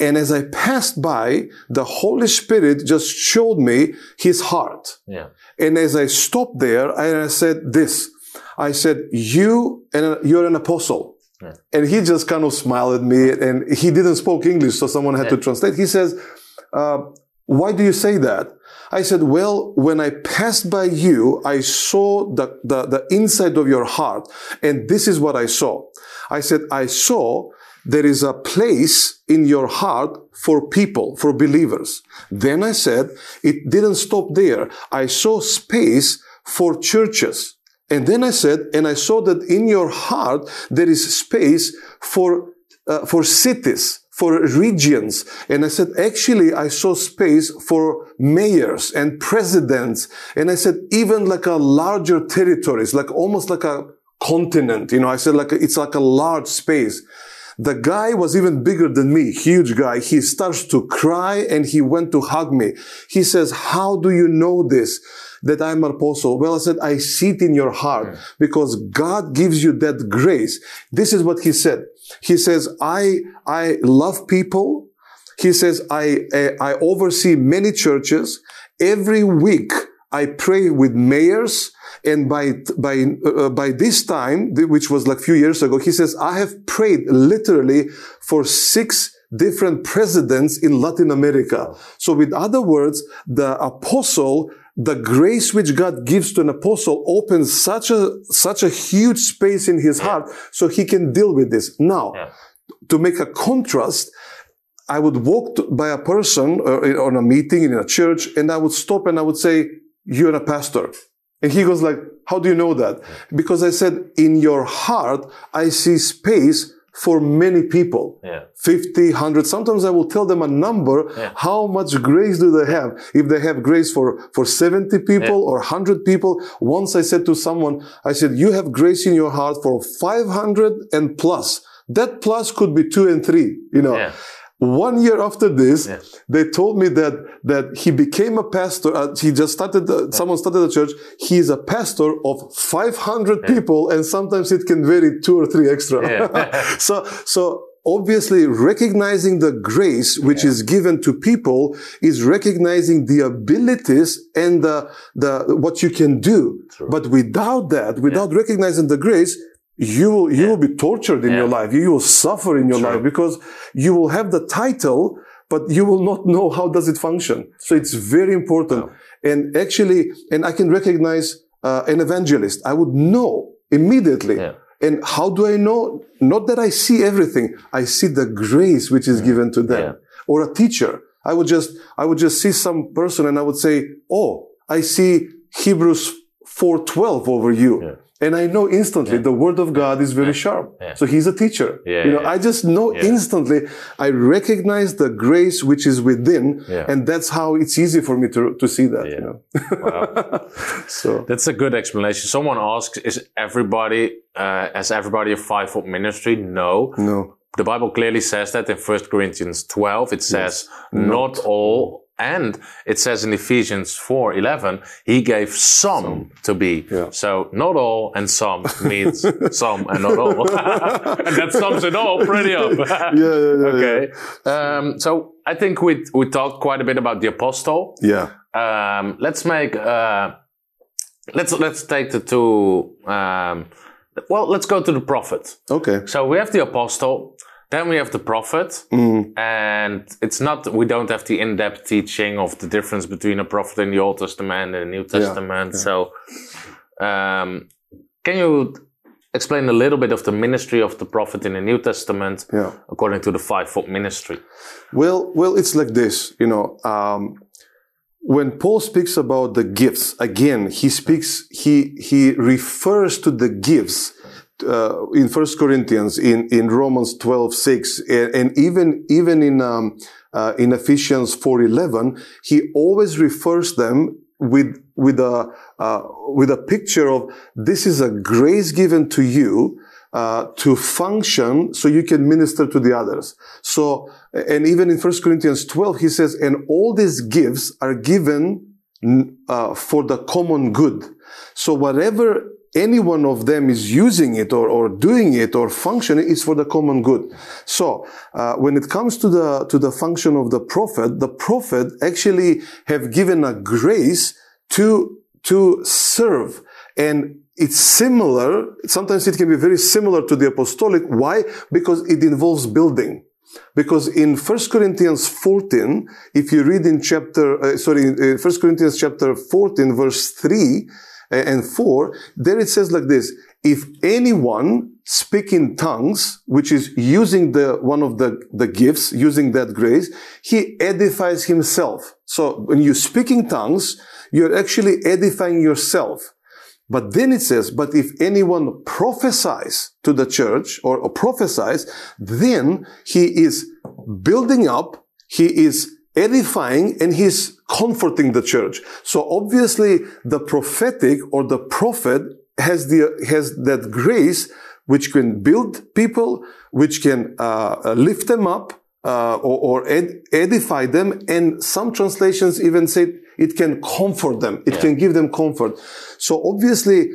And as I passed by, the Holy Spirit just showed me his heart. Yeah. And as I stopped there, I said this. I said, you and you're an apostle. Yeah. And he just kind of smiled at me and he didn't speak English. So someone had to translate. He says, uh, why do you say that? I said, well, when I passed by you, I saw the, the, the inside of your heart. And this is what I saw. I said, I saw there is a place in your heart for people, for believers. Then I said, it didn't stop there. I saw space for churches. And then I said, and I saw that in your heart, there is space for, uh, for cities, for regions. And I said, actually, I saw space for mayors and presidents. And I said, even like a larger territories, like almost like a continent. You know, I said like, it's like a large space. The guy was even bigger than me, huge guy. He starts to cry and he went to hug me. He says, how do you know this? That I'm an apostle. Well, I said, I see it in your heart because God gives you that grace. This is what he said. He says, I, I love people. He says, I, eh, I oversee many churches. Every week, I pray with mayors. And by, by, uh, by this time, which was like a few years ago, he says, I have prayed literally for six different presidents in Latin America. So with other words, the apostle, the grace which God gives to an apostle opens such a, such a huge space in his heart so he can deal with this. Now, Yeah. to make a contrast, I would walk to, by a person uh, on a meeting in a church and I would stop and I would say, you're a pastor. And he goes like, how do you know that? Because I said, in your heart, I see space for many people. Yeah. 50, 100. Sometimes I will tell them a number. Yeah. How much grace do they have? If they have grace for, for 70 people or 100 people. Once I said to someone, I said, you have grace in your heart for 500 and plus. That plus could be two and three, you know. Yeah. One year after this, Yeah. they told me that that he became a pastor. Uh, he just started. The, Someone started a church. He is a pastor of 500 people, and sometimes it can vary two or three extra. Yeah. so so obviously recognizing the grace which is given to people is recognizing the abilities and the the what you can do. But without that, without recognizing the grace. You will, you will be tortured in Yeah. your life. You will suffer in your True. life because you will have the title, but you will not know how does it function. So it's very important. And actually, and I can recognize uh, an evangelist. I would know immediately. Yeah. And how do I know? Not that I see everything. I see the grace which is given to them. Yeah. Or a teacher. I would just, I would just see some person and I would say, Oh, I see Hebrews 4.12 over you. Yeah. And I know instantly the word of God is very sharp. Yeah. So he's a teacher. Yeah, you know, yeah. I just know Yeah. instantly. I recognize the grace which is within. Yeah. And that's how it's easy for me to, to see that, Yeah. you know. Wow. so That's a good explanation. Someone asks, is everybody, uh, has everybody a five-fold ministry? No. no. The Bible clearly says that in 1 Corinthians 12. It says, not all. And it says in Ephesians 4, 11, he gave some, to be. Yeah. So not all and some means some and not all. and that sums it all pretty up. Yeah, yeah, yeah. okay. Um, so I think we, we talked quite a bit about the apostle. Yeah. um, let's make uh, let's let's take the two. Um, well, let's go to the prophet. Okay. So we have the apostle, then we have the prophet, Mm. and it's not we don't have the in-depth teaching of the difference between a prophet in the Old Testament and the New Testament. So, um, can you explain a little bit of the ministry of the prophet in the New Testament Yeah. according to the fivefold ministry? Well, well, it's like this, you know. Um, when Paul speaks about the gifts, again, he speaks, he, he refers to the gifts uh, in First Corinthians, in, in Romans 12, 6, and, and even, even in, um, uh, in Ephesians 4, 11, he always refers them with, with a, uh, with a picture of this is a grace given to you, uh, to function so you can minister to the others. So, and even in 1 Corinthians 12, he says, and all these gifts are given uh, for the common good. So whatever any one of them is using it or, or doing it or functioning, is for the common good. So, uh, when it comes to the, to the function of the prophet, the prophet actually have given a grace to, to serve. And it's similar. Sometimes it can be very similar to the apostolic. Why? Because it involves building. Because in 1 Corinthians 14, if you read in chapter, uh, sorry, in 1 Corinthians chapter 14, verse 3 uh, and 4, there it says like this, if anyone speak in tongues, which is using the, one of the, the gifts, using that grace, he edifies himself. So when you speak in tongues, you're actually edifying yourself. But then it says, but if anyone prophesies to the church or, or prophesies, then he is building up, he is edifying, and he's comforting the church. So obviously the prophetic or the prophet has the, has that grace which can build people, which can uh, uh lift them up, uh, or, or ed- edify them. And some translations even say it can comfort them. It yeah. can give them comfort. So obviously,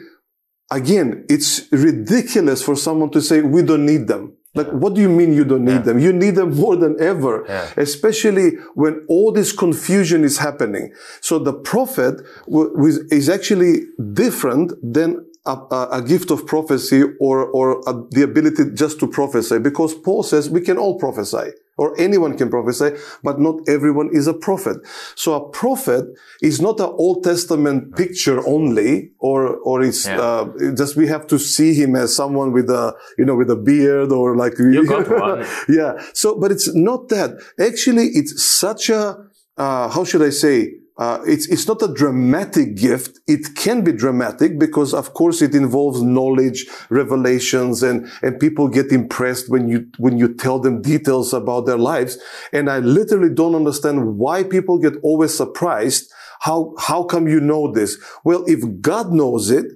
again, it's ridiculous for someone to say, we don't need them. Like, yeah. what do you mean you don't need yeah. them? You need them more than ever, especially when all this confusion is happening. So the prophet w- is actually different than a, a, gift of prophecy or, or a, the ability just to prophesy because Paul says we can all prophesy or anyone can prophesy, but not everyone is a prophet. So a prophet is not an Old Testament picture only, or or it's yeah. uh, just we have to see him as someone with a you know with a beard or like you got one. yeah. So, but it's not that. Actually, it's such a uh, how should I say? Uh, it's, it's not a dramatic gift. It can be dramatic because, of course, it involves knowledge, revelations, and, and people get impressed when you, when you tell them details about their lives. And I literally don't understand why people get always surprised. How, how come you know this? Well, if God knows it,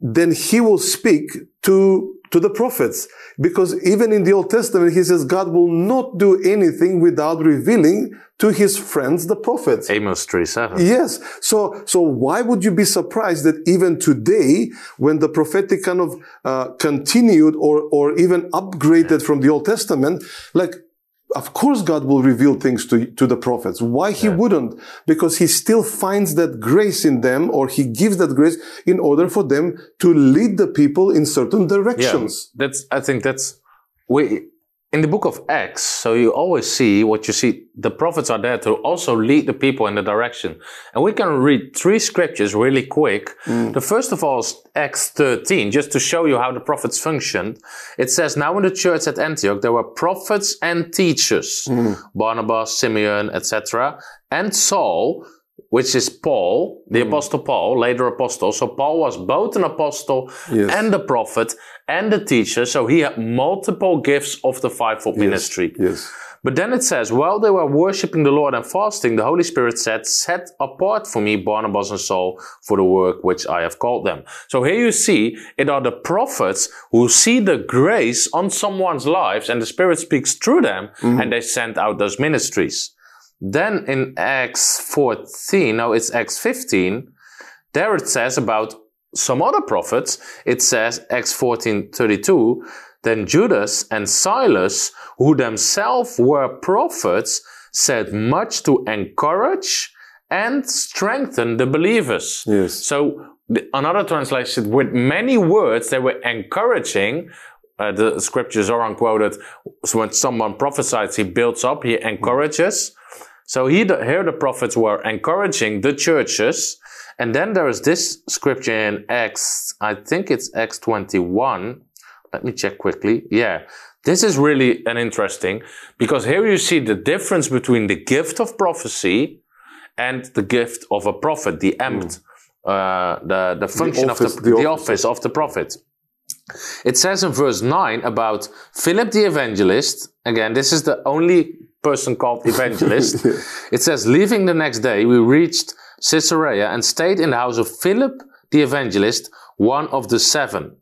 then he will speak to, to the prophets. Because even in the Old Testament, he says God will not do anything without revealing to his friends, the prophets. Amos 3 7. Yes. So, so why would you be surprised that even today, when the prophetic kind of uh, continued or, or even upgraded from the Old Testament, like of course God will reveal things to, to the prophets. Why he yeah. wouldn't? Because he still finds that grace in them or he gives that grace in order for them to lead the people in certain directions. Yeah, that's, I think that's, we, in the book of Acts, so you always see what you see. The prophets are there to also lead the people in the direction. And we can read three scriptures really quick. Mm. The first of all is Acts 13, just to show you how the prophets functioned. It says, now in the church at Antioch, there were prophets and teachers, mm. Barnabas, Simeon, etc. And Saul, which is Paul, the mm. apostle Paul, later apostle. So Paul was both an apostle yes. and a prophet and a teacher. So he had multiple gifts of the fivefold yes. ministry. Yes. But then it says, while they were worshiping the Lord and fasting, the Holy Spirit said, set apart for me Barnabas and Saul for the work which I have called them. So here you see, it are the prophets who see the grace on someone's lives and the Spirit speaks through them mm-hmm. and they send out those ministries. Then in Acts 14, no, it's Acts 15, there it says about some other prophets. It says, Acts 14, 32, then Judas and Silas, who themselves were prophets, said much to encourage and strengthen the believers. Yes. So another translation, with many words, they were encouraging. Uh, the scriptures are unquoted. So when someone prophesies, he builds up, he encourages. So he, here the prophets were encouraging the churches. And then there is this scripture in Acts, I think it's Acts 21. Let me check quickly. Yeah. This is really an interesting because here you see the difference between the gift of prophecy and the gift of a prophet, the amt, uh, the, the function office- of the, the the office. office of the prophet. It says in verse 9 about Philip the evangelist. Again, this is the only person called evangelist. It says, leaving the next day, we reached Caesarea and stayed in the house of Philip the evangelist, one of the seven.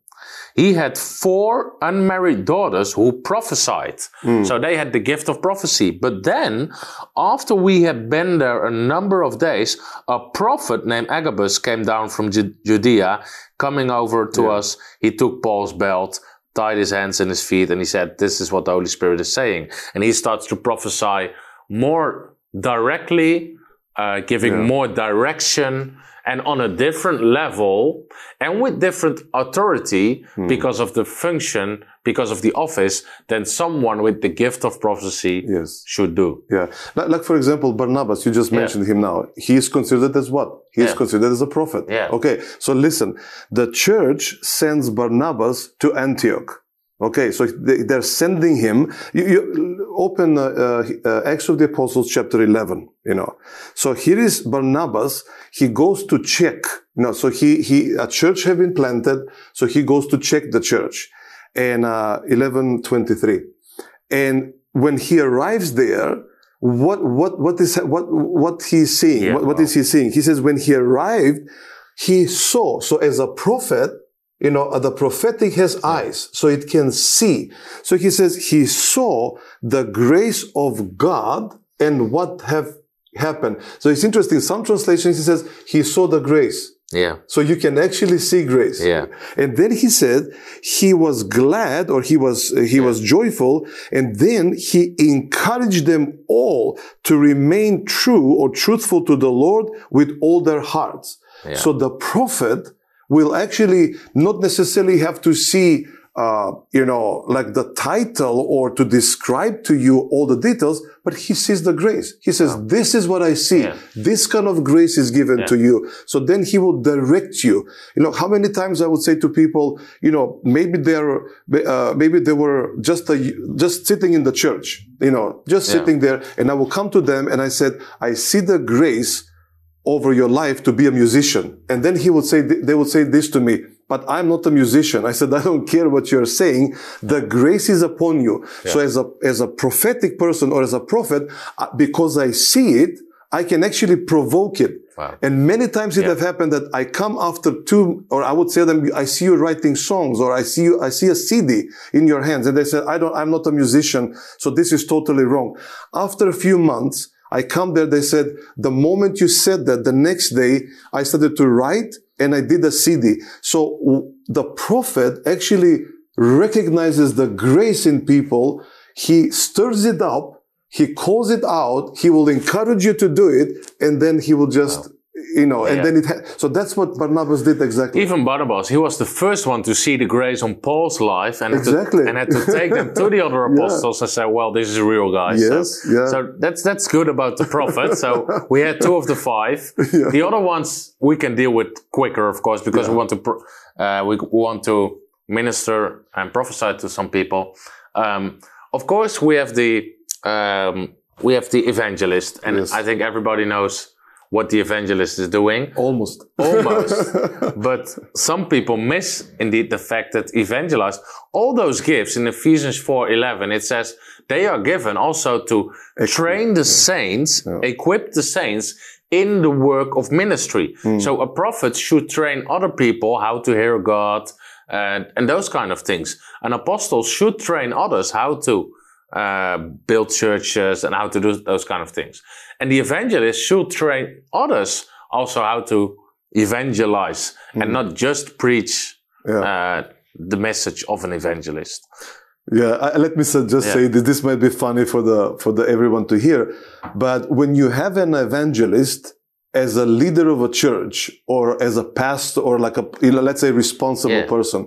He had four unmarried daughters who prophesied. So they had the gift of prophecy. But then, after we had been there a number of days, a prophet named Agabus came down from Ju- Judea, coming over to us. He took Paul's belt, tied his hands and his feet, and he said, This is what the Holy Spirit is saying. And he starts to prophesy more directly, uh, giving Yeah. more direction and on a different level and with different authority Hmm. because of the function, because of the office than someone with the gift of prophecy Yes. should do. Yeah. Like, like, for example, Barnabas, you just Yeah. mentioned him now. He is considered as what? He is considered as a prophet. Yeah. Okay. So listen, the church sends Barnabas to Antioch. Okay. So they, they're sending him. You, you open uh, uh, Acts of the Apostles, chapter 11, you know. So here is Barnabas. He goes to check, you know, so he, he, a church have been planted. So he goes to check the church. And, uh, 1123. And when he arrives there, what what what is what what he's seeing? Yeah, what, what wow. is he seeing? He says when he arrived, he saw. So as a prophet, you know, uh, the prophetic has eyes, so it can see. So he says he saw the grace of God and what have happened. So it's interesting. Some translations he says he saw the grace. Yeah. So you can actually see grace. Yeah. And then he said he was glad or he was, he was joyful. And then he encouraged them all to remain true or truthful to the Lord with all their hearts. Yeah. So the prophet will actually not necessarily have to see, uh, you know, like the title or to describe to you all the details, but he sees the grace. He says, this is what I see. Yeah. This kind of grace is given to you. So then he will direct you. You know, how many times I would say to people, you know, maybe they're, uh, maybe they were just a, just sitting in the church, you know, just Yeah. sitting there and I will come to them and I said, I see the grace over your life to be a musician. And then he would say, they would say this to me, but I'm not a musician. I said, I don't care what you're saying. The grace is upon you. So as a, as a prophetic person or as a prophet, uh, because I see it, I can actually provoke it. Wow. And many times it Yeah. have happened that I come after two, or I would say them, I see you writing songs, or I see you, I see a CD in your hands, and they said, I don't, I'm not a musician, so this is totally wrong. After a few months, I come there, they said, the moment you said that, the next day, I started to write, and I did a CD. So the prophet actually recognizes the grace in people. He stirs it up. He calls it out. He will encourage you to do it. And then he will just, you know, and Yeah. then it, ha- so that's what Barnabas did exactly. Even Barnabas, he was the first one to see the grace on Paul's life and, had to- Exactly. and had to take them to the other apostles and say, well, this is real, guys. Yes, so, yeah. so that's, that's good about the prophet. so we had two of the five. The other ones we can deal with quicker, of course, because we want to, pro- uh, we want to minister and prophesy to some people. Um, of course, we have the, um, we have the evangelist and Yes. I think everybody knows what the evangelist is doing. Almost. almost. But some people miss indeed the fact that evangelize all those gifts. In ephesians 4.11 it says they are given also to train the saints equip the saints in the work of ministry. So a prophet should train other people how to hear god and, and those kind of things. An apostle should train others how to uh, build churches and how to do those kind of things. And the evangelist should train others also how to evangelize and not just preach Yeah. uh, the message of an evangelist. Yeah, I, let me just Yeah. say that this might be funny for the for the everyone to hear, but when you have an evangelist as a leader of a church or as a pastor or like a you know, let's say responsible Yeah. person,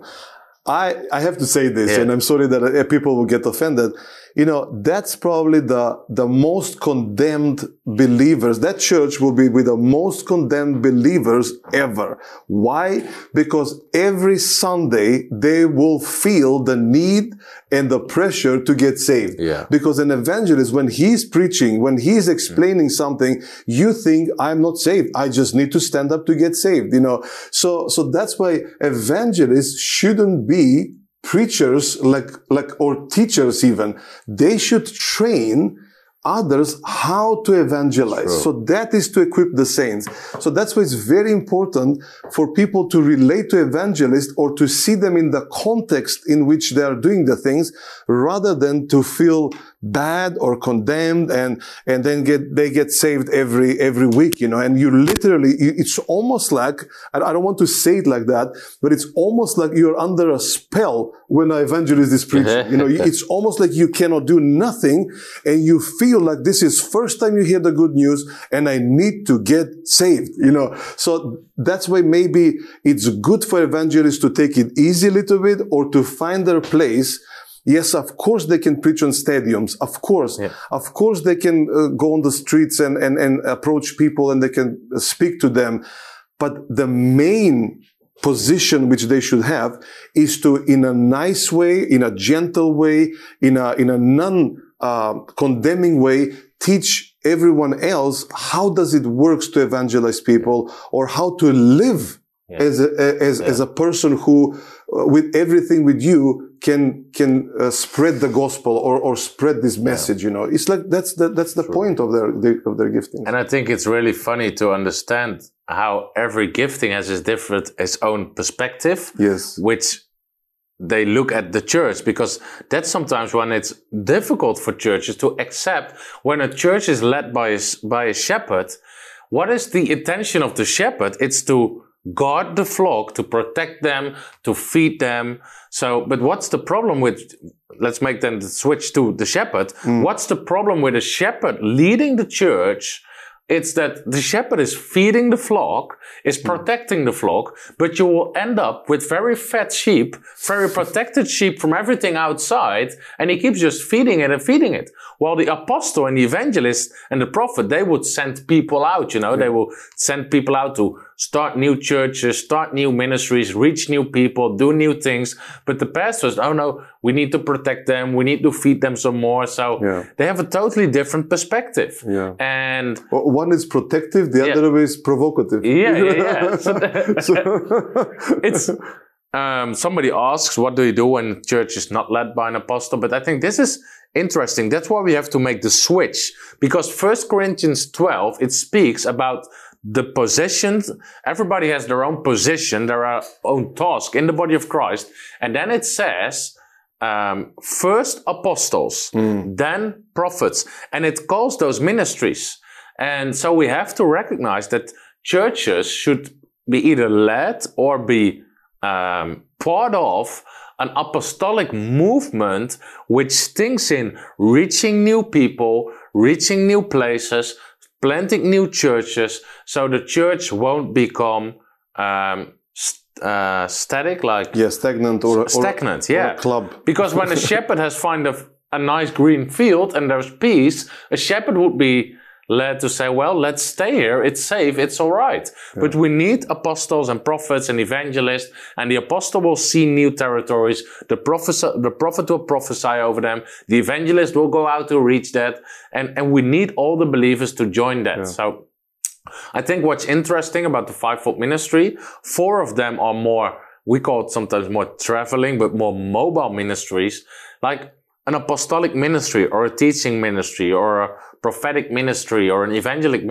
I, I have to say this, and I'm sorry that uh, people will get offended. You know, that's probably the, the most condemned believers. That church will be with the most condemned believers ever. Why? Because every Sunday they will feel the need and the pressure to get saved. Yeah. Because an evangelist, when he's preaching, when he's explaining mm. something, you think I'm not saved. I just need to stand up to get saved, you know. So, so that's why evangelists shouldn't be preachers like, like, or teachers even. They should train others how to evangelize. So that is to equip the saints. So that's why it's very important for people to relate to evangelists or to see them in the context in which they are doing the things rather than to feel bad or condemned and, and then get, they get saved every, every week, you know, and you literally, it's almost like, I don't want to say it like that, but it's almost like you're under a spell when an evangelist is preaching. You know, it's almost like you cannot do nothing and you feel like this is first time you hear the good news and I need to get saved, you know. So that's why maybe it's good for evangelists to take it easy a little bit or to find their place. Yes, of course they can preach on stadiums. Of course, of course they can uh, go on the streets and, and, and approach people and they can speak to them. But the main position which they should have is to, in a nice way, in a gentle way, in a, in a non, uh, condemning way, teach everyone else how does it works to evangelize people or how to live as a, as, as a person who, with everything with you, can can uh, spread the gospel or, or spread this message. You know, it's like that's the that's the point of their, of their gifting. And I think it's really funny to understand how every gifting has its different, its own perspective. Yes. Which they look at the church because that's sometimes when it's difficult for churches to accept when a church is led by a, by a shepherd. What is the intention of the shepherd? It's to guard the flock, to protect them, to feed them. So, but what's the problem with, let's make then the switch to the shepherd. Hmm. What's the problem with a shepherd leading the church? It's that the shepherd is feeding the flock, is hmm. protecting the flock, but you will end up with very fat sheep, very protected sheep from everything outside, and he keeps just feeding it and feeding it. While the apostle and the evangelist and the prophet, they would send people out, you know, they will send people out to start new churches, start new ministries, reach new people, do new things. But the pastors, oh no, we need to protect them, we need to feed them some more. So Yeah. they have a totally different perspective. Yeah. And Well, One is protective, the Yeah. other is provocative. yeah, yeah, yeah. So So- it's um, somebody asks, what do you do when church is not led by an apostle? But I think this is interesting. That's why we have to make the switch because First Corinthians 12, it speaks about the positions. Everybody has their own position, their own task in the body of Christ. And then it says, um, first apostles, then prophets, and it calls those ministries. And so we have to recognize that churches should be either led or be um, part of an apostolic movement which thinks in reaching new people, reaching new places, planting new churches, so the church won't become um, st- uh, static, like yeah, stagnant or, or stagnant, or yeah. a club. Because when a shepherd has found a, a nice green field and there's peace, a shepherd would be led to say, well, let's stay here. It's safe. It's all right. But we need apostles and prophets and evangelists and the apostle will see new territories. The prophet, the prophet will prophesy over them. The evangelist will go out to reach that. And, and we need all the believers to join that. So I think what's interesting about the fivefold ministry, four of them are more, we call it sometimes more traveling, but more mobile ministries, like an apostolic ministry or a teaching ministry or a prophetic ministry or an evangelic,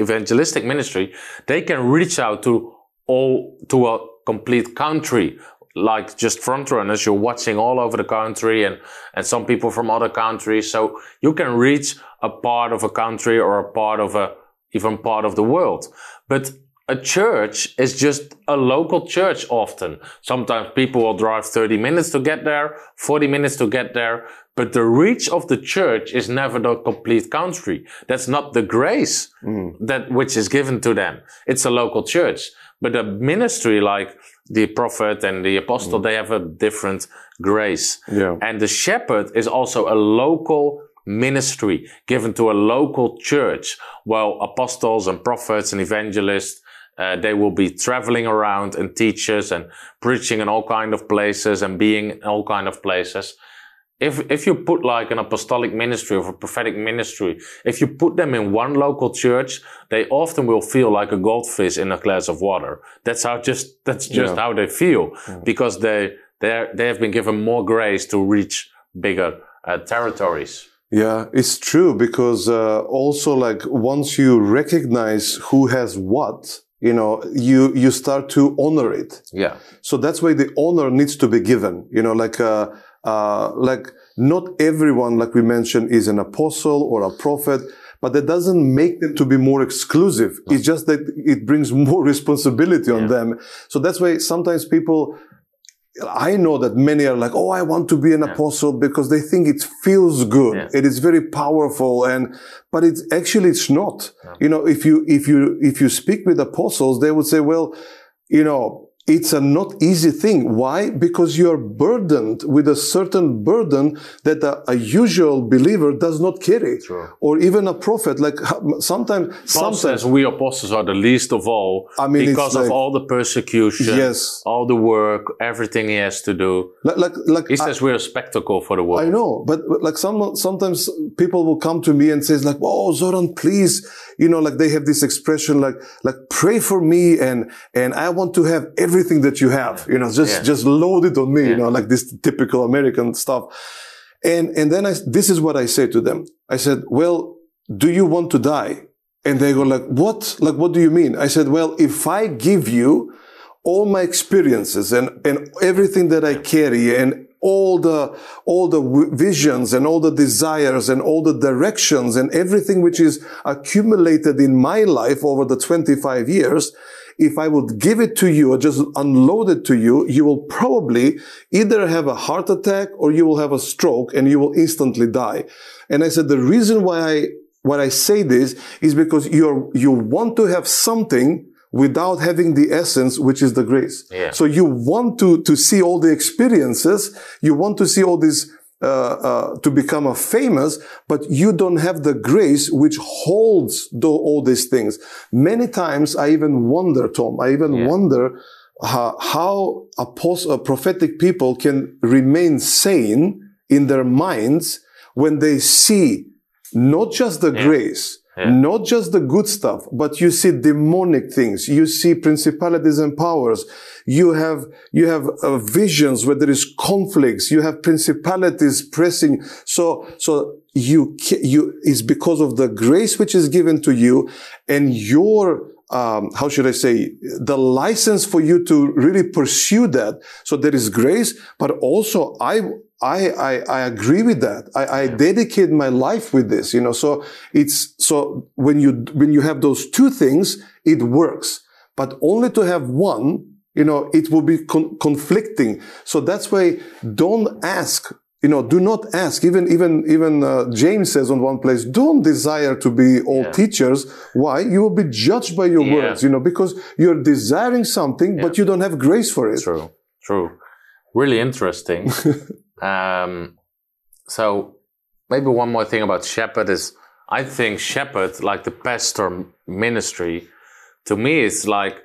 evangelistic ministry. They can reach out to all, to a complete country. Like just front runners, you're watching all over the country and, and some people from other countries. So you can reach a part of a country or a part of a, even part of the world. But a church is just a local church often. Sometimes people will drive 30 minutes to get there, 40 minutes to get there, but the reach of the church is never the complete country. That's not the grace mm. that which is given to them. It's a local church. But a ministry like the prophet and the apostle, mm. they have a different grace. Yeah. And the shepherd is also a local ministry given to a local church, while apostles and prophets and evangelists, uh, they will be traveling around and teachers and preaching in all kind of places and being in all kind of places. If, if you put like an apostolic ministry or a prophetic ministry, if you put them in one local church, they often will feel like a goldfish in a glass of water. That's how just, that's just Yeah. how they feel because they, they they have been given more grace to reach bigger uh, territories. Yeah, it's true because uh, also like once you recognize who has what, you know, you you start to honor it. Yeah. So that's why the honor needs to be given. You know, like uh, uh, like not everyone, like we mentioned, is an apostle or a prophet. But that doesn't make them to be more exclusive. It's just that it brings more responsibility on Yeah. them. So that's why sometimes people I know that many are like, oh, I want to be an apostle because they think it feels good. Yeah. It is very powerful, and but it's actually it's not. You know, if you if you if you speak with apostles, they would say, well, you know, it's a not easy thing. Why? Because you are burdened with a certain burden that a, a usual believer does not carry, True. or even a prophet. Like sometimes, Paul sometimes says we apostles are the least of all I mean, because of like- all the persecution, Yes. all the work, everything he has to do. like like, like He I- says we're a spectacle for the world. I know, but, but like some sometimes people will come to me and says like, "Oh, Zoran, please," you know, like they have this expression like like pray for me and and I want to have everything that you have, you know, just Yeah. just load it on me, you know, like this typical American stuff. And and then I this is what I say to them. I said, "Well, do you want to die?" And they go like, "What? Like what do you mean?" I said, "Well, if I give you all my experiences and, and everything that I carry and all the, all the w- visions and all the desires and all the directions and everything which is accumulated in my life over the 25 years, if I would give it to you or just unload it to you, you will probably either have a heart attack or you will have a stroke and you will instantly die. And I said, the reason why I, why I say this is because you're, you want to have something without having the essence, which is the grace. Yeah. So you want to, to see all the experiences. You want to see all these, uh, uh, to become a famous, but you don't have the grace which holds all these things. Many times I even wonder, Tom, I even Yeah. wonder how, how apost- uh, prophetic people can remain sane in their minds when they see not just the grace, Yeah. not just the good stuff, but you see demonic things. You see principalities and powers. You have, you have uh, visions where there is conflicts. You have principalities pressing. So, so you, you, is because of the grace which is given to you and your, um, how should I say, the license for you to really pursue that. So there is grace, but also I, I, I, I agree with that. I, I dedicate my life with this, you know, so it's, so when you, when you have those two things, it works, but only to have one, you know, it will be con- conflicting. So that's why don't ask, you know, do not ask. Even, even, even, uh, James says on one place, don't desire to be all Yeah. teachers. Why? You will be judged by your Yeah. words, you know, because you're desiring something, but you don't have grace for it. True, true. Really interesting. um, so maybe one more thing about shepherd is I think shepherd, like the pastor ministry, to me it's like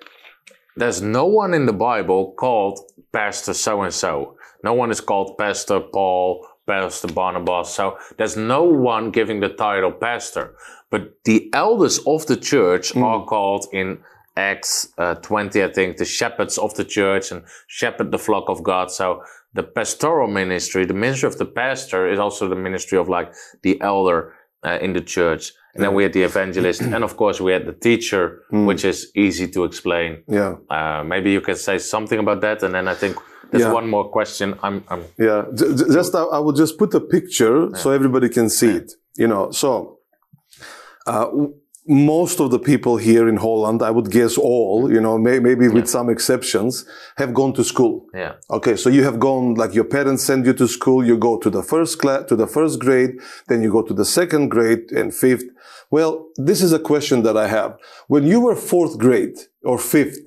there's no one in the Bible called pastor so and so. No one is called pastor Paul, pastor Barnabas. So there's no one giving the title pastor. But the elders of the church are called in Acts uh, 20, I think, the shepherds of the church and shepherd the flock of God. So the pastoral ministry, the ministry of the pastor is also the ministry of like the elder uh, in the church. And then we had the evangelist. and of course, we had the teacher, which is easy to explain. Yeah. Uh, maybe you can say something about that. And then I think there's Yeah. one more question. I'm, I'm Yeah, just I, I will just put a picture so everybody can see it. You know, so uh, most of the people here in Holland, I would guess all, you know, may, maybe with some exceptions, have gone to school. yeah. Okay, so you have gone like your parents send you to school. You go to the first class, to the first grade, then you go to the second grade and fifth. Well, this is a question that I have. When you were fourth grade or fifth,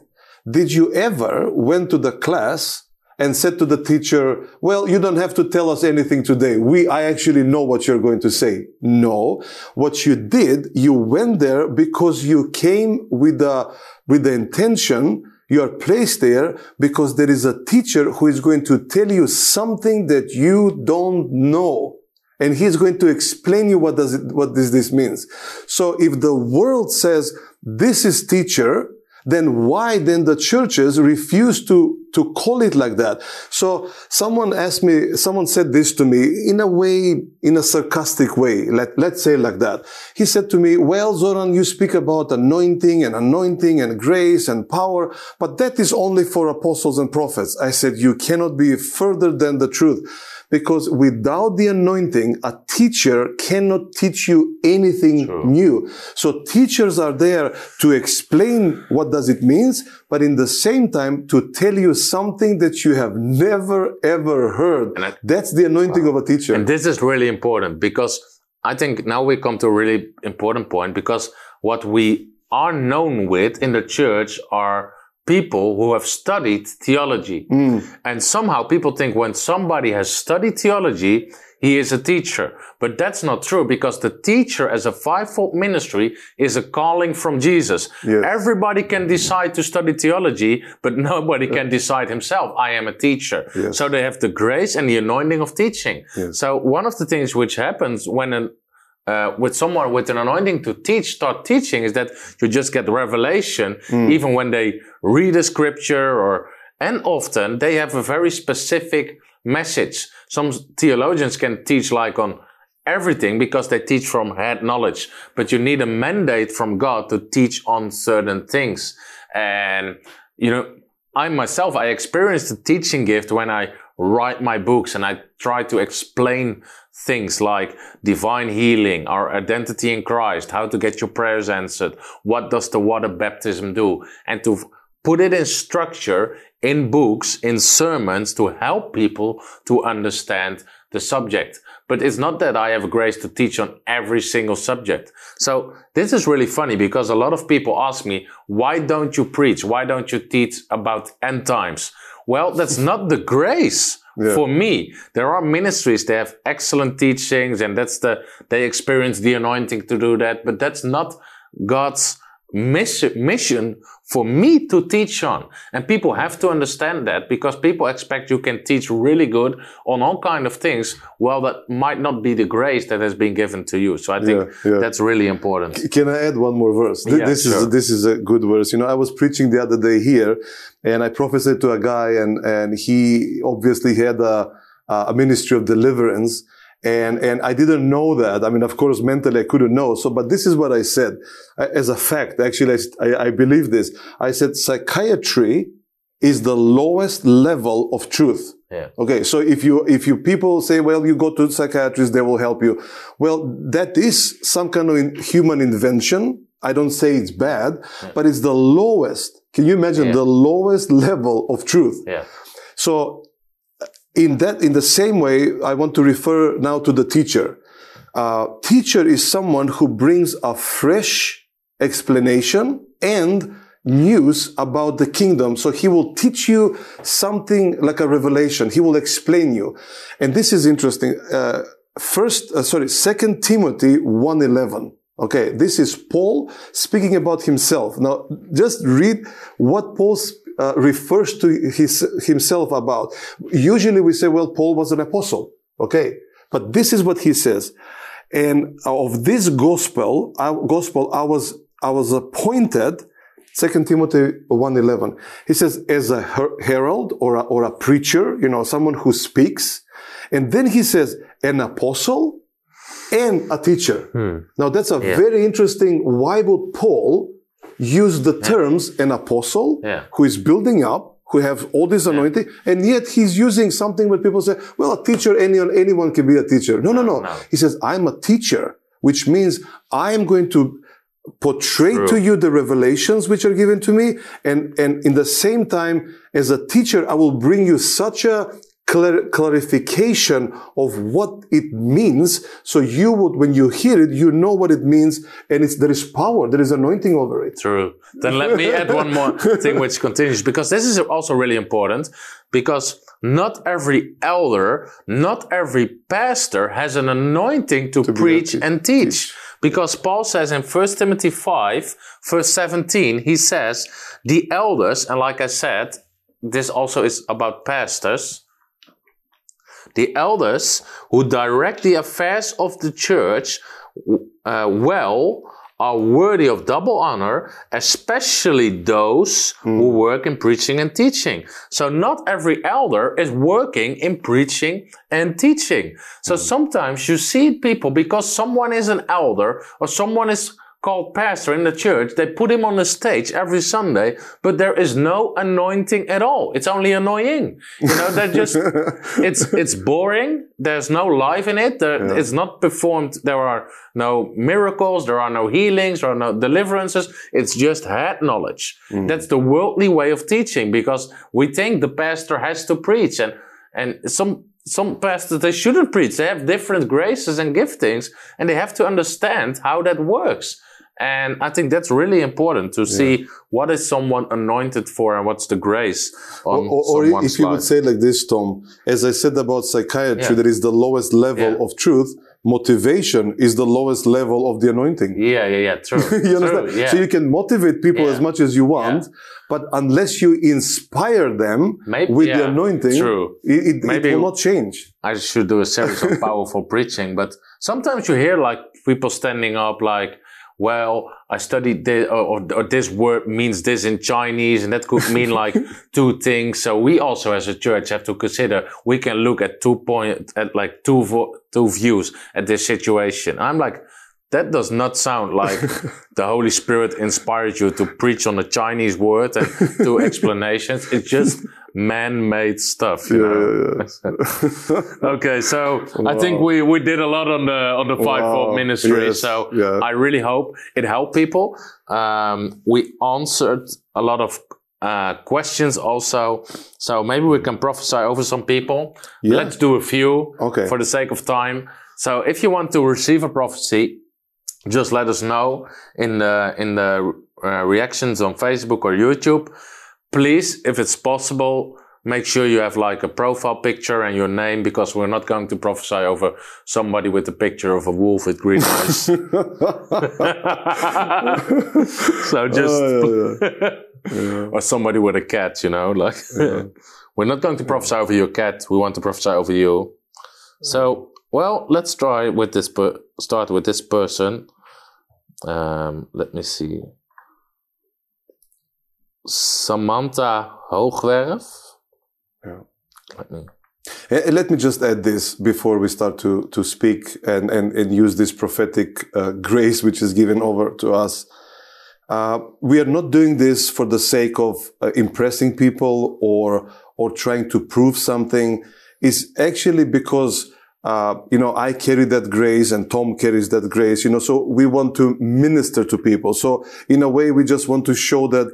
did you ever went to the class and said to the teacher, well, you don't have to tell us anything today. We, I actually know what you're going to say. No. What you did, you went there because you came with the, with the intention you are placed there because there is a teacher who is going to tell you something that you don't know. And he's going to explain you what does it, what does this means. So if the world says this is teacher, then why then the churches refuse to, to call it like that? So someone asked me, someone said this to me in a way, in a sarcastic way. Let, let's say like that. He said to me, well, Zoran, you speak about anointing and anointing and grace and power, but that is only for apostles and prophets. I said, you cannot be further than the truth because without the anointing, a teacher cannot teach you anything True. new. So teachers are there to explain what does it means, but in the same time to tell you something that you have never ever heard. And I- That's the anointing of a teacher. And this is really important because I think now we come to a really important point because what we are known with in the church are people who have studied theology. Hmm. And somehow people think when somebody has studied theology, he is a teacher. But that's not true because the teacher as a fivefold ministry is a calling from Jesus. Yes. Everybody can decide to study theology, but nobody can decide himself. I am a teacher. Yes. So they have the grace and the anointing of teaching. Yes. So one of the things which happens when an uh, with someone with an anointing to teach, start teaching, is that you just get revelation, even when they read a scripture or, and often they have a very specific message. Some theologians can teach like on everything because they teach from head knowledge, but you need a mandate from God to teach on certain things. And, you know, I myself, I experienced the teaching gift when I write my books and I try to explain things like divine healing, our identity in Christ, how to get your prayers answered, what does the water baptism do, and to put it in structure in books, in sermons to help people to understand the subject. But it's not that I have a grace to teach on every single subject. So this is really funny because a lot of people ask me, why don't you preach? Why don't you teach about end times? Well, that's not the grace Yeah. for me. There are ministries, they have excellent teachings and that's the, they experience the anointing to do that, but that's not God's mission, mission for me to teach on. And people have to understand that because people expect you can teach really good on all kind of things. Well, that might not be the grace that has been given to you. So I think Yeah, yeah. that's really important. Can I add one more verse? Th- Yeah, this sure. is this is a good verse. You know, I was preaching the other day here, and I prophesied to a guy, and and he obviously had a a ministry of deliverance, and and I didn't know that. I mean, of course, mentally I couldn't know. So, but this is what I said uh, as a fact. Actually, I, I, believe this. I said psychiatry is the lowest level of truth. Yeah. Okay, so if you if you people say, well, you go to psychiatrists, they will help you. Well, that is some kind of in- human invention. I don't say it's bad, but it's the lowest. Can you imagine Yeah. the lowest level of truth? Yeah. So, in that, in the same way, I want to refer now to the teacher. Uh, teacher is someone who brings a fresh explanation and news about the kingdom. So he will teach you something like a revelation. He will explain you. And this is interesting. Uh, first, uh, sorry, second Timothy 1.11. Okay. This is Paul speaking about himself. Now, just read what Paul uh, refers to his, himself about. Usually we say, well, Paul was an apostle. Okay. But this is what he says. And of this gospel, uh, gospel, I was, I was appointed, 2 Timothy 1.11. He says, as a her- herald or a, or a preacher, you know, someone who speaks. And then he says, an apostle and a teacher. Now that's a Yeah. very interesting. Why would Paul use the terms an apostle Yeah. who is building up, who have all this anointing, and yet he's using something where people say, well, a teacher, anyone, anyone can be a teacher. No, no, no. no. He says, I'm a teacher, which means I'm going to portray True. to you the revelations which are given to me. And, and in the same time, as a teacher, I will bring you such a clar- clarification of what it means. So you would, when you hear it, you know what it means, and it's there is power, there is anointing over it. True. Then let me add one more thing which continues because this is also really important because not every elder, not every pastor has an anointing to, be preach and teach. Because Paul says in 1 Timothy 5, verse 17, he says, the elders, and like I said, this also is about pastors, the elders who direct the affairs of the church uh, well are worthy of double honor, especially those who work in preaching and teaching. So not every elder is working in preaching and teaching. So sometimes you see people because someone is an elder or someone is called pastor in the church, they put him on the stage every Sunday, but there is no anointing at all. It's only annoying. You know, they're just, it's, it's boring. There's no life in it. There, It's not performed. There are no miracles. There are no healings. There are no deliverances. It's just head knowledge. Hmm. That's the worldly way of teaching because we think the pastor has to preach and, and some, some pastors they shouldn't preach. They have different graces and giftings, and they have to understand how that works. And I think that's really important to see what is someone anointed for and what's the grace on or, or someone's if you would say like this, Tom, as I said about psychiatry, Yeah. there is the lowest level Yeah. of truth. Motivation is the lowest level of the anointing. yeah, yeah, yeah, true. you understand? True, yeah. So you can motivate people Yeah. as much as you want, but unless you inspire them Maybe- with the anointing, true. it, it, Maybe- it will not change. I should do a series of powerful preaching, but sometimes you hear like people standing up like, well, I studied this, or, or, this word means this in Chinese, and that could mean like two things. So we also, as a church, have to consider we can look at two point at like two vo- two views at this situation. I'm like, that does not sound like the Holy Spirit inspired you to preach on a Chinese word and do explanations. It's just man-made stuff. You know? okay, so I think we, we did a lot on the on the fivefold Wow, ministry. yes, so yeah. I really hope it helped people. Um, we answered a lot of uh, questions also. So maybe we can prophesy over some people. Yeah. Let's do a few Okay. for the sake of time. So if you want to receive a prophecy, just let us know in the in the uh, reactions on Facebook or YouTube. Please, if it's possible, make sure you have like a profile picture and your name because we're not going to prophesy over somebody with a picture of a wolf with green eyes. so just Oh, yeah, yeah. or somebody with a cat, you know, like we're not going to prophesy over your cat. We want to prophesy over you. So, well, let's try with this. Per- start with this person. Um, let me see. Samantha Hoogwerf. Yeah. Let me. And- and let me just add this before we start to, to speak and, and, and use this prophetic uh, grace which is given over to us. Uh, we are not doing this for the sake of uh, impressing people or or trying to prove something. It's actually because uh, you know I carry that grace and Tom carries that grace. You know, so we want to minister to people. So in a way, we just want to show that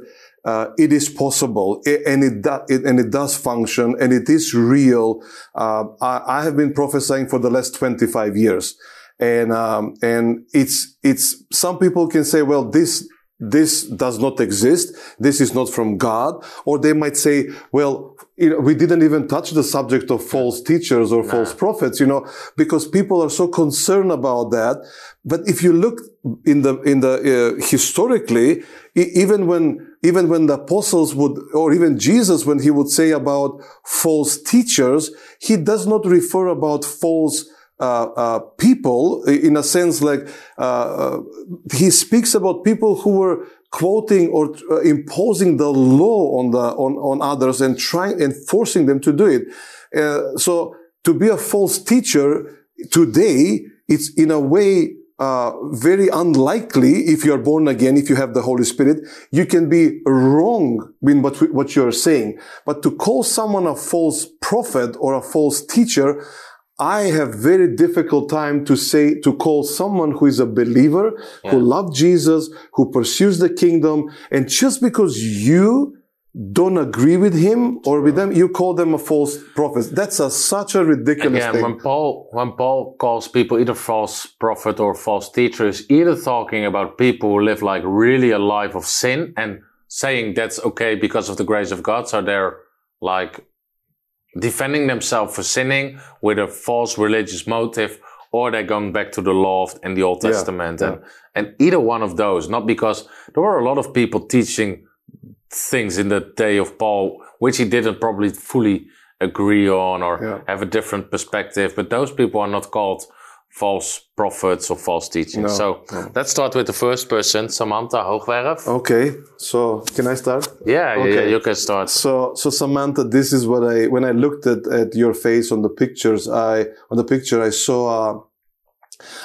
uh, it is possible i- and it, do, it and it does function and it is real. Uh, I, I have been prophesying for the last 25 years. And, um, and it's, it's, some people can say, well, this, this does not exist. This is not from God. Or they might say, well, you know, we didn't even touch the subject of false teachers or false prophets, you know, because people are so concerned about that. But if you look in the, in the, uh, historically, e- even when, even when the apostles would, or even Jesus, when he would say about false teachers, he does not refer about false uh, uh, people in a sense like uh, uh, he speaks about people who were quoting or uh, imposing the law on the on, on others and trying and forcing them to do it. Uh, so to be a false teacher today it's in a way uh, very unlikely if you are born again, if you have the Holy Spirit, you can be wrong in what, what you're saying. But to call someone a false prophet or a false teacher, I have very difficult time to say, to call someone who is a believer, who loves Jesus, who pursues the kingdom. And just because you don't agree with him or with them, you call them a false prophet. That's a, such a ridiculous Again, thing. when Paul when Paul calls people either false prophet or false teacher, is either talking about people who live like really a life of sin and saying that's okay because of the grace of God, so they're like defending themselves for sinning with a false religious motive, or they're going back to the law and the Old Yeah, Testament, and and either one of those, not because there were a lot of people teaching things in the day of Paul, which he didn't probably fully agree on or Yeah. have a different perspective. But those people are not called false prophets or false teachings. No, so no. let's start with the first person, Samantha Hoogwerf. Okay, so can I start? Yeah, yeah, Okay. yeah, you can start. So, so Samantha, this is what I when I looked at, at your face on the pictures. I on the picture I saw a,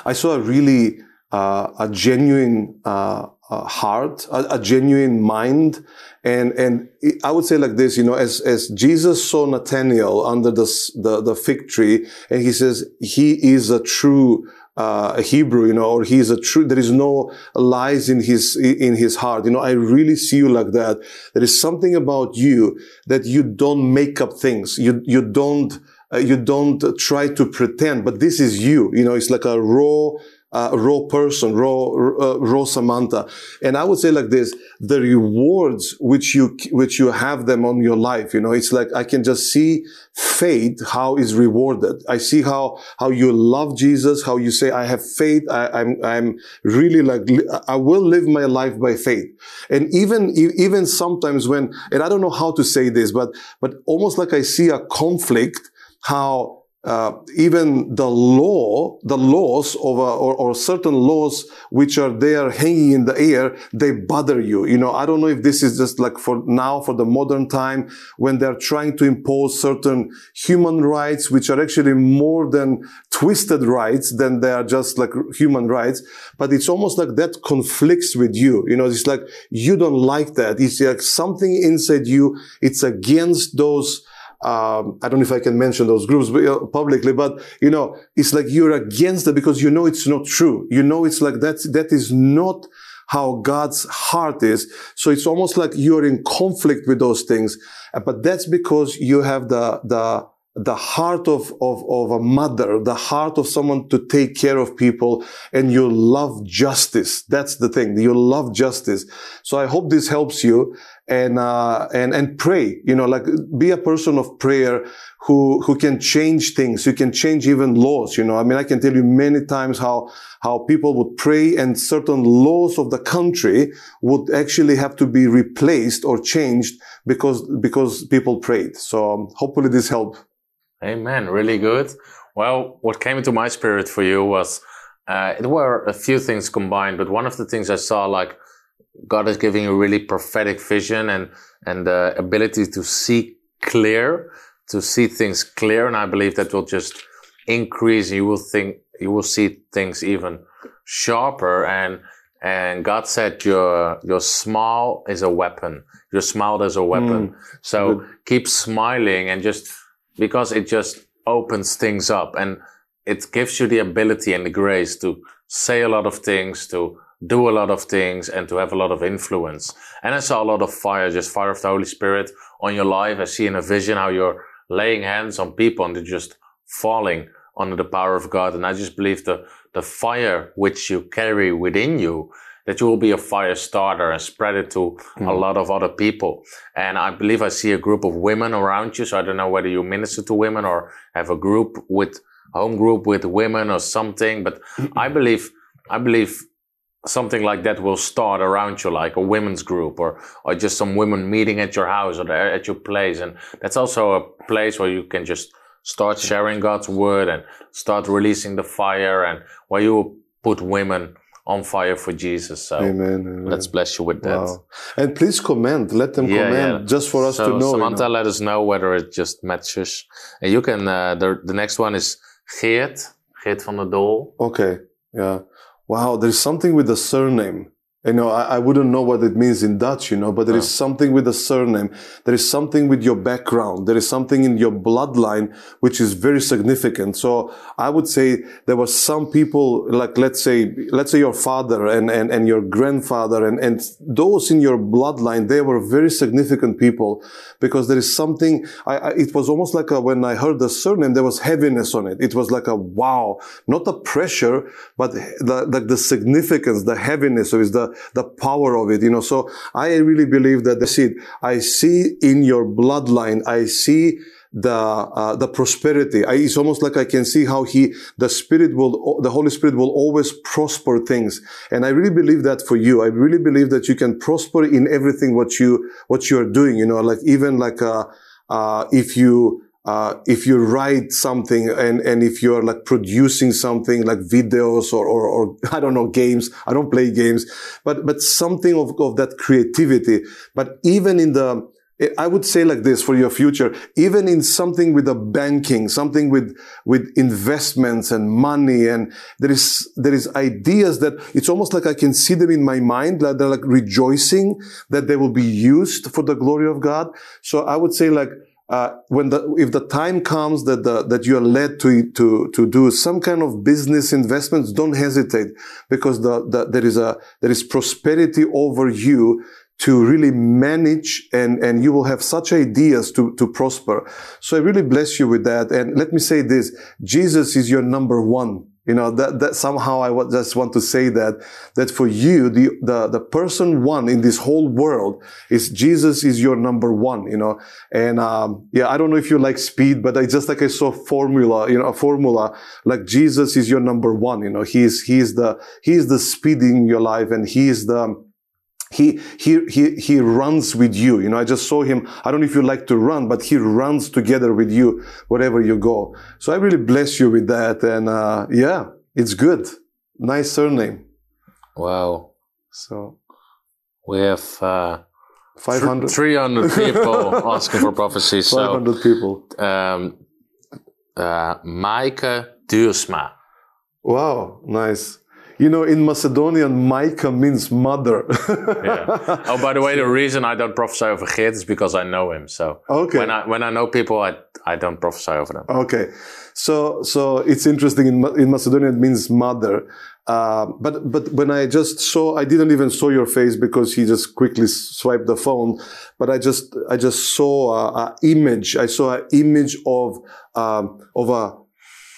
I saw a really uh, a genuine uh, uh, heart, a, a genuine mind, and and I would say like this, you know, as as Jesus saw Nathaniel under the the, the fig tree, and he says he is a true uh, Hebrew, you know, or he is a true. There is no lies in his in his heart. You know, I really see you like that. There is something about you that you don't make up things. You you don't uh, you don't try to pretend, but this is you. You know, it's like a raw. Uh, raw person, raw, uh, raw Samantha, and I would say like this: the rewards which you which you have them on your life, you know, it's like I can just see faith how is rewarded. I see how how you love Jesus, how you say I have faith. I, I'm I'm really like li- I will live my life by faith, and even even sometimes when and I don't know how to say this, but but almost like I see a conflict how uh, even the law, the laws a, or, or certain laws which are there hanging in the air, they bother you. You know, I don't know if this is just like for now, for the modern time, when they're trying to impose certain human rights, which are actually more than twisted rights than they are just like human rights. But it's almost like that conflicts with you. You know, it's like you don't like that. It's like something inside you. It's against those um, I don't know if I can mention those groups publicly, but you know, it's like you're against it because you know it's not true. You know, it's like that, that is not how God's heart is. So it's almost like you're in conflict with those things. Uh, But that's because you have the, the, the heart of, of, of a mother, the heart of someone to take care of people, and you love justice. That's the thing. You love justice. So I hope this helps you and, uh, and, and pray, you know, like be a person of prayer who, who can change things, who can change even laws, you know. I mean, I can tell you many times how, how people would pray and certain laws of the country would actually have to be replaced or changed because, because people prayed. So um, hopefully this helped. Amen. Really good. Well, what came into my spirit for you was uh, it were a few things combined, but one of the things I saw like God is giving you really prophetic vision and and the ability to see clear, to see things clear, and I believe that will just increase. You will think you will see things even sharper and and God said your your smile is a weapon. Your smile is a weapon. Mm. so keep smiling and just because it just opens things up and it gives you the ability and the grace to say a lot of things, to do a lot of things and to have a lot of influence. And I saw a lot of fire, just fire of the Holy Spirit on your life. I see in a vision how you're laying hands on people and they're just falling under the power of God. And I just believe the, the fire which you carry within you, that you will be a fire starter and spread it to a hmm. lot of other people. And I believe I see a group of women around you. So I don't know whether you minister to women or have a group with home group with women or something, but I believe, I believe something like that will start around you, like a women's group or, or just some women meeting at your house or at your place. And that's also a place where you can just start sharing God's word and start releasing the fire and where you will put women on fire for Jesus. So Amen. amen. let's bless you with that. Wow. And please comment. Let them Yeah, comment yeah. just for us so to know. you Samantha, know. let us know whether it just matches. And you can, uh, the, the next one is Geert, Geert van der Dol. Okay. Yeah. Wow. There's something with the surname. You know, I, I wouldn't know what it means in Dutch, you know, but there is ah. something with the surname. There is something with your background. There is something in your bloodline which is very significant. So I would say there were some people, like let's say, let's say your father and, and, and your grandfather and, and those in your bloodline, they were very significant people because there is something, I, I, it was almost like a, when I heard the surname, there was heaviness on it. It was like a wow, not the pressure, but the, the, the significance, the heaviness of it, the, the power of it, you know. So I really believe that that's it. I see in your bloodline, I see the uh, the prosperity. I, it's almost like I can see how he, the Spirit will, the Holy Spirit will always prosper things, and I really believe that for you. I really believe that you can prosper in everything what you what you are doing. You know, like even like uh, uh, if you uh, if you write something and, and if you're like producing something like videos or, or, or, I don't know, games, I don't play games, but, but something of, of that creativity. But even in the, I would say like this for your future, even in something with the banking, something with, with investments and money. And there is, there is ideas that it's almost like I can see them in my mind that they're like rejoicing that they will be used for the glory of God. So I would say like, uh, when the if the time comes that the, that you are led to to to do some kind of business investments, don't hesitate because the, the there is a there is prosperity over you to really manage and and you will have such ideas to to prosper. So I really bless you with that. And let me say this: Jesus is your number one. You know, that, that somehow I just want to say that, that for you, the, the, the person one in this whole world is Jesus is your number one, you know. And, um, yeah, I don't know if you like speed, but I just like I saw formula, you know, a formula like Jesus is your number one, you know. He's, he's the, he's the speed in your life and he's the, he, he, he, he runs with you. You know, I just saw him. I don't know if you like to run, but he runs together with you wherever you go. So I really bless you with that. And, uh, yeah, it's good. Nice surname. Wow. So We have uh, 500, 300 people asking for prophecies. So, 500 people. um, uh, Maaike Duursma. Wow. Nice. You know, in Macedonian, Micah means mother. Yeah. oh, by the way, the reason I don't prophesy over Geert is because I know him. So Okay. when I when I know people, I I don't prophesy over them. Okay, so so it's interesting. In in Macedonian, it means mother. Uh, but but when I just saw, I didn't even saw your face because he just quickly swiped the phone. But I just I just saw a, a image. I saw an image of um, of a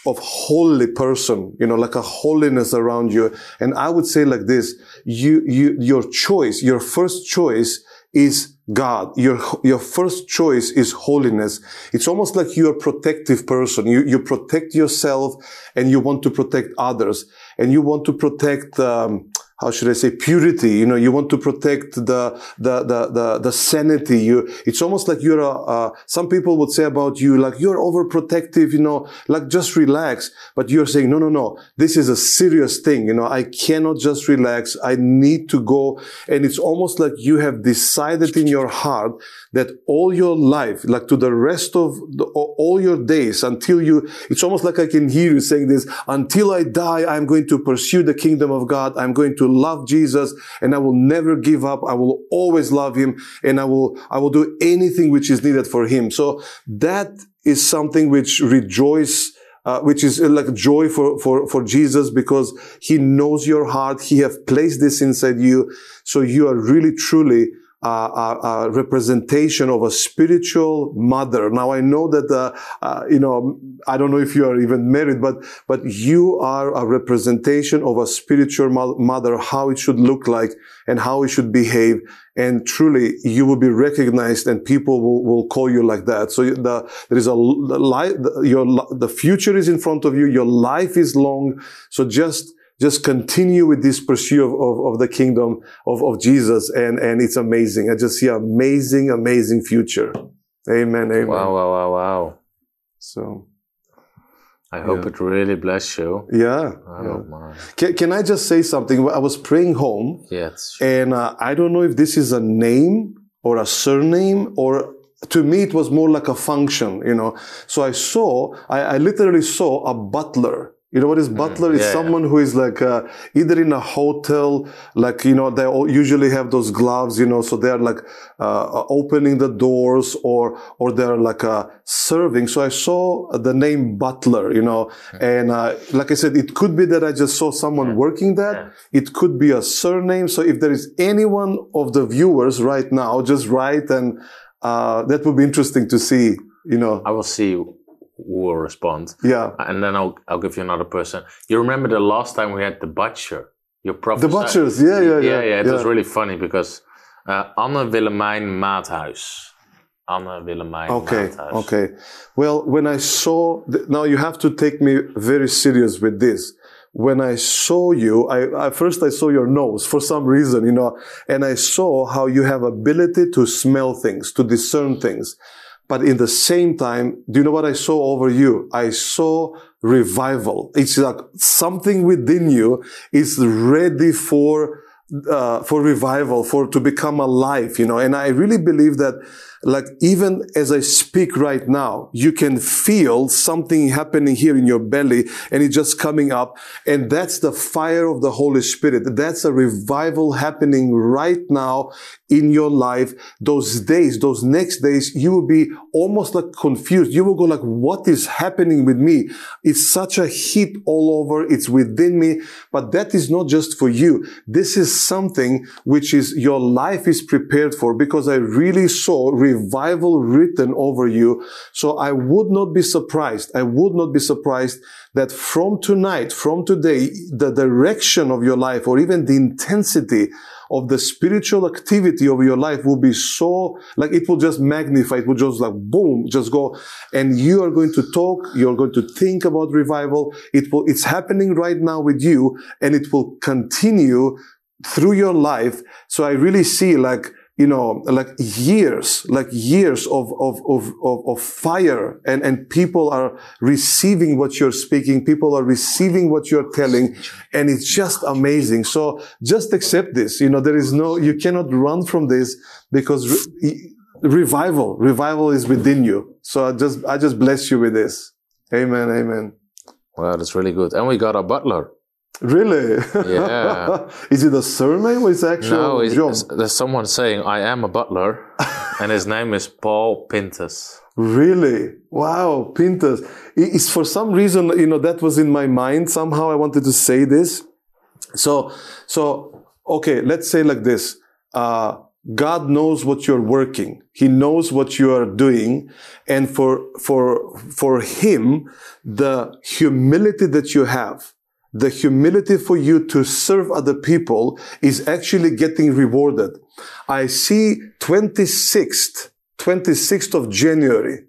of holy person, you know, like a holiness around you. And I would say like this, you, you, your choice, your first choice is God. Your, your first choice is holiness. It's almost like you're a protective person. You, you protect yourself and you want to protect others and you want to protect, um, how should I say, purity. You know, you want to protect the, the, the, the, the sanity. You, it's almost like you're a, uh, some people would say about you, like you're overprotective, you know, like just relax. But you're saying, no, no, no, this is a serious thing. You know, I cannot just relax. I need to go. And it's almost like you have decided in your heart that all your life, like to the rest of the, all your days until you, it's almost like I can hear you saying this, until I die, I'm going to pursue the kingdom of God. I'm going to love Jesus and I will never give up. I will always love him and I will, I will do anything which is needed for him. So that is something which rejoice uh, which is uh, like joy for, for, for Jesus because he knows your heart. He have placed this inside you. So you are really truly a, representation of a spiritual mother. Now I know that, uh, uh, you know, I don't know if you are even married, but, but you are a representation of a spiritual mo- mother, how it should look like and how it should behave. And truly you will be recognized and people will, will call you like that. So the, there is a life, your, the future is in front of you. Your life is long. So just, just continue with this pursuit of, of, of, the kingdom of, of Jesus. And, and it's amazing. I just see amazing, amazing future. Amen. Amen. Wow, wow, wow, wow. So, I hope Yeah. it really bless you. yeah. I don't mind. Can, can I just say something? I was praying home Yes. and uh, I don't know if this is a name or a surname or to me it was more like a function, you know. So I saw, I, I literally saw a butler You know what is butler? It's Mm, yeah, yeah. someone who is like uh, either in a hotel, like you know they all usually have those gloves, you know, so they're like uh, opening the doors or or they're like uh, serving. So I saw the name butler, you know, and uh, like I said, it could be that I just saw someone working that. It could be a surname. So if there is anyone of the viewers right now, just write, and uh, that would be interesting to see. You know, I will see who will respond. yeah. And then I'll, I'll give you another person. You remember the last time we had the butcher? Your The prophesy- butchers, yeah, yeah, yeah. yeah, yeah. It was really funny because uh, Anne Willemijn Maathuis. Anne Willemijn Okay, Maathuis. okay. Well, when I saw, now you have to take me very serious with this. When I saw you, I, I first I saw your nose for some reason, you know, and I saw how you have ability to smell things, to discern things. But in the same time, do you know what I saw over you? I saw revival. It's like something within you is ready for uh, for revival, for to become alive, you know. And I really believe that, like, even as I speak right now, you can feel something happening here in your belly and it's just coming up. And that's the fire of the Holy Spirit. That's a revival happening right now in your life. Those days, those next days, you will be almost like confused. You will go like, what is happening with me? It's such a heat all over. It's within me. But that is not just for you. This is something which is your life is prepared for because I really saw revival written over you. So I would not be surprised. I would not be surprised that from tonight, from today, the direction of your life or even the intensity of the spiritual activity of your life will be so, like it will just magnify. It will just like boom, just go. And you are going to talk. You're going to think about revival. It will, it's happening right now with you and it will continue through your life. So I really see like, you know, like years, like years of, of, of, of, fire and, and people are receiving what you're speaking. People are receiving what you're telling and it's just amazing. So just accept this. You know, there is no, you cannot run from this because re- revival, revival is within you. So I just, I just bless you with this. Amen. Amen. Wow, that's really good. And we got a butler. Really? Yeah. is it a surname or is actual No, it's, job? there's someone saying, I am a butler. and his name is Paul Pintus. Really? Wow, Pintus. It's for some reason, you know, that was in my mind. Somehow I wanted to say this. So, so, okay, let's say like this. Uh, God knows what you're working. He knows what you are doing. And for, for, for him, the humility that you have, the humility for you to serve other people is actually getting rewarded. I see 26th, 26th of January.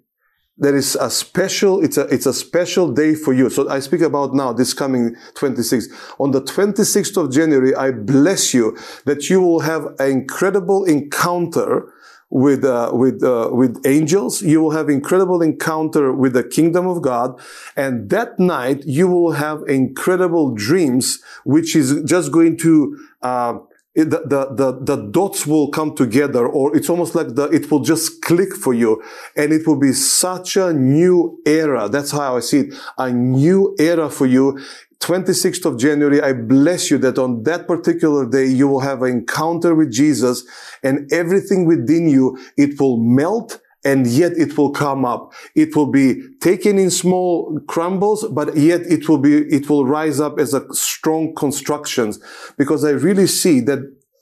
There is a special, it's a, it's a special day for you. So I speak about now, this coming 26th. On the 26th of January, I bless you that you will have an incredible encounter with uh, with uh, with angels. You will have incredible encounter with the kingdom of God, and that night you will have incredible dreams, which is just going to. Uh, it- the, the, the, the dots will come together or it's almost like the, it will just click for you and it will be such a new era. That's how I see it. A new era for you. 26th of January, I bless you that on that particular day, you will have an encounter with Jesus and everything within you, it will melt and yet it will come up. It will be taken in small crumbles, but yet it will be, it will rise up as a strong constructions because I really see that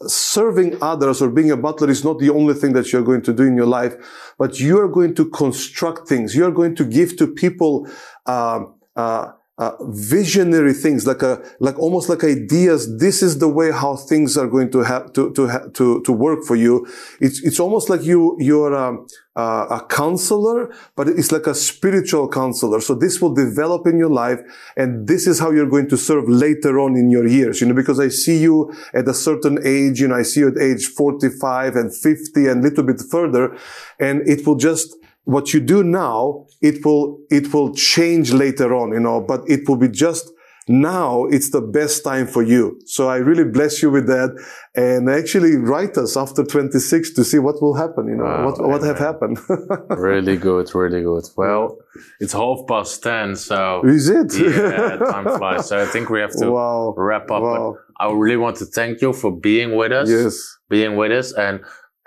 serving others or being a butler is not the only thing that you're going to do in your life, but you're going to construct things. You're going to give to people, uh, uh, uh, visionary things, like a, like almost like ideas. This is the way how things are going to have to to ha- to to work for you. It's it's almost like you you're um, uh, a counselor, but it's like a spiritual counselor. So this will develop in your life, and this is how you're going to serve later on in your years. You know, because I see you at a certain age. You know, I see you at age 45 and 50 and a little bit further, and it will just what you do now, it will, it will change later on, you know, but it will be just now it's the best time for you. So I really bless you with that and actually write us after 26 to see what will happen, you know, Wow, what, what have happened. really good, really good. Well, it's half past 10, so Is it? yeah, time flies. So I think we have to wow. wrap up. Wow. I really want to thank you for being with us. Yes. being with us. And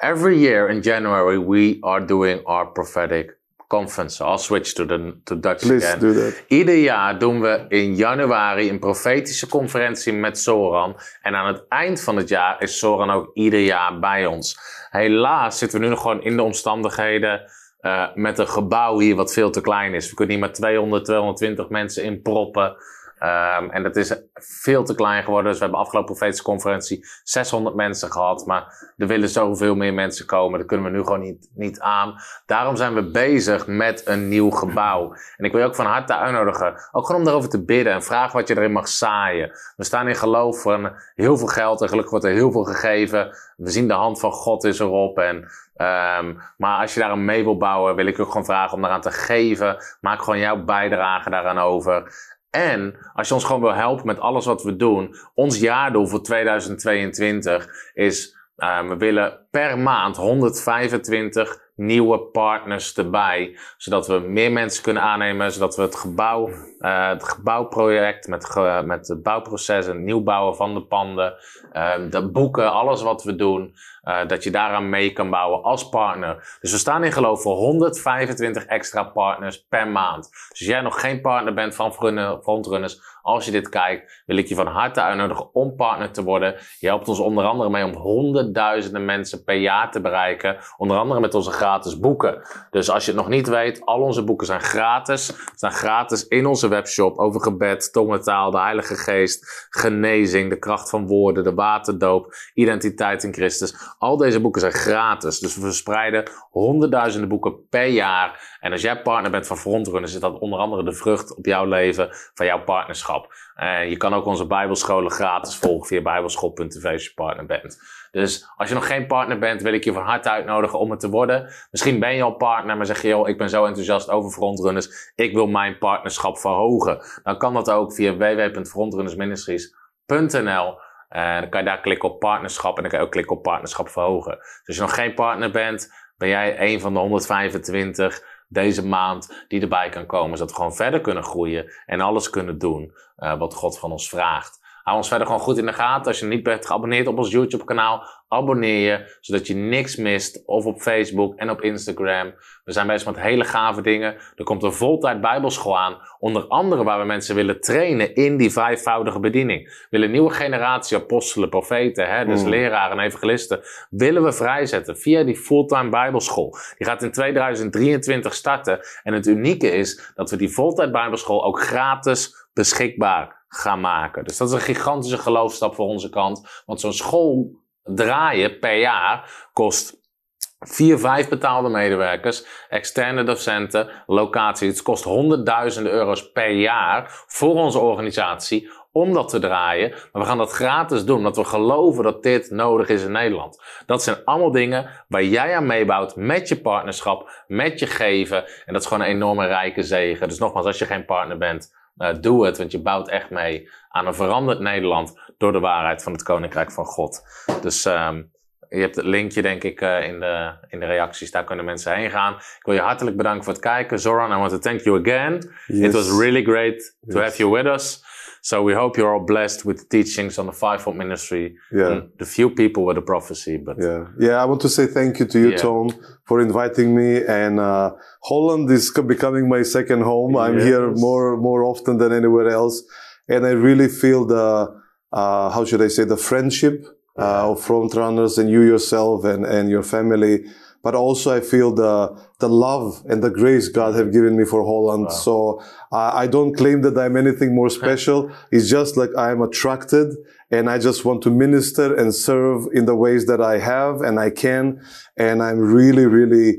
every year in January, we are doing our prophetic conference. I'll switch to the to Dutch Please again. do that. Ieder jaar doen we in januari een profetische conferentie met Soran. En aan het eind van het jaar is Soran ook ieder jaar bij ons. Helaas zitten we nu nog gewoon in de omstandigheden eh, met een gebouw hier wat veel te klein is. We kunnen hier maar 200, 220 mensen in proppen. Ehm, en dat is veel te klein geworden. Dus we hebben afgelopen profetische conferentie 600 mensen gehad. Maar er willen zoveel meer mensen komen. Dat kunnen we nu gewoon niet, niet aan. Daarom zijn we bezig met een nieuw gebouw. En ik wil je ook van harte uitnodigen. Ook gewoon om daarover te bidden. En vragen wat je erin mag zaaien. We staan in geloof van heel veel geld. En gelukkig wordt er heel veel gegeven. We zien de hand van God is erop. En, ehm, maar als je daar aan mee wil bouwen, wil ik ook gewoon vragen om daaraan te geven. Maak gewoon jouw bijdrage daaraan over. En als je ons gewoon wil helpen met alles wat we doen, ons jaardoel voor 2022 is, uh, we willen per maand 125 nieuwe partners erbij, zodat we meer mensen kunnen aannemen, zodat we het gebouw, uh, het gebouwproject met, met het bouwproces, het nieuw bouwen van de panden, uh, de boeken, alles wat we doen, uh, dat je daaraan mee kan bouwen als partner. Dus we staan in geloof voor 125 extra partners per maand. Dus als jij nog geen partner bent van Frontrunners, als je dit kijkt, wil ik je van harte uitnodigen om partner te worden. Je helpt ons onder andere mee om honderdduizenden mensen per jaar te bereiken. Onder andere met onze gratis boeken. Dus als je het nog niet weet, al onze boeken zijn gratis. Ze zijn gratis in onze webshop over gebed, tongentaal, de Heilige Geest, genezing, de kracht van woorden, de waterdoop, identiteit in Christus. Al deze boeken zijn gratis. Dus we verspreiden honderdduizenden boeken per jaar. En als jij partner bent van Frontrunners, is dat onder andere de vrucht op jouw leven van jouw partnerschap. Uh, je kan ook onze bijbelscholen gratis volgen via bijbelschool.tv als je partner bent. Dus als je nog geen partner bent, wil ik je van harte uitnodigen om het te worden. Misschien ben je al partner, maar zeg je, joh, ik ben zo enthousiast over Frontrunners. Ik wil mijn partnerschap verhogen. Dan kan dat ook via www.frontrunnersministries.nl. En dan kan je daar klikken op partnerschap en dan kan je ook klikken op partnerschap verhogen. Dus als je nog geen partner bent, ben jij een van de 125 deze maand die erbij kan komen. Zodat we gewoon verder kunnen groeien en alles kunnen doen uh, wat God van ons vraagt. Hou ons verder gewoon goed in de gaten. Als je niet bent geabonneerd op ons YouTube kanaal, abonneer je. Zodat je niks mist. Of op Facebook en op Instagram. We zijn bezig met hele gave dingen. Er komt een voltijd bijbelschool aan. Onder andere waar we mensen willen trainen in die vijfvoudige bediening. We willen nieuwe generatie apostelen, profeten, hè, dus mm. leraren en evangelisten. Willen we vrijzetten via die fulltime bijbelschool. Die gaat in 2023 starten. En het unieke is dat we die voltijd bijbelschool ook gratis beschikbaar gaan maken. Dus dat is een gigantische geloofstap voor onze kant. Want zo'n school draaien per jaar kost vier, vijf betaalde medewerkers, externe docenten, locatie. Het kost honderdduizenden euro's per jaar voor onze organisatie om dat te draaien. Maar we gaan dat gratis doen, omdat we geloven dat dit nodig is in Nederland. Dat zijn allemaal dingen waar jij aan meebouwt met je partnerschap, met je geven. En dat is gewoon een enorme rijke zegen. Dus nogmaals, als je geen partner bent, uh, doe het, want je bouwt echt mee aan een veranderd Nederland door de waarheid van het Koninkrijk van God. Dus um, je hebt het linkje, denk ik, uh, in, de, in de reacties. Daar kunnen mensen heen gaan. Ik wil je hartelijk bedanken voor het kijken. Zoran, I want to thank you again. Yes. It was really great to Yes. have you with us. So we hope you're all blessed with teachings on the fivefold ministry. Yeah. And the few people with the prophecy, but Yeah, yeah. I want to say thank you to you, Yeah. Tom, for inviting me. And uh, Holland is becoming my second home. I'm here more more often than anywhere else, and I really feel the uh, how should I say the friendship uh, of Frontrunners and you yourself and and your family. But also, I feel the the love and the grace God have given me for Holland. So uh, I don't claim that I'm anything more special. It's just like I'm attracted and I just want to minister and serve in the ways that I have and I can. And I'm really, really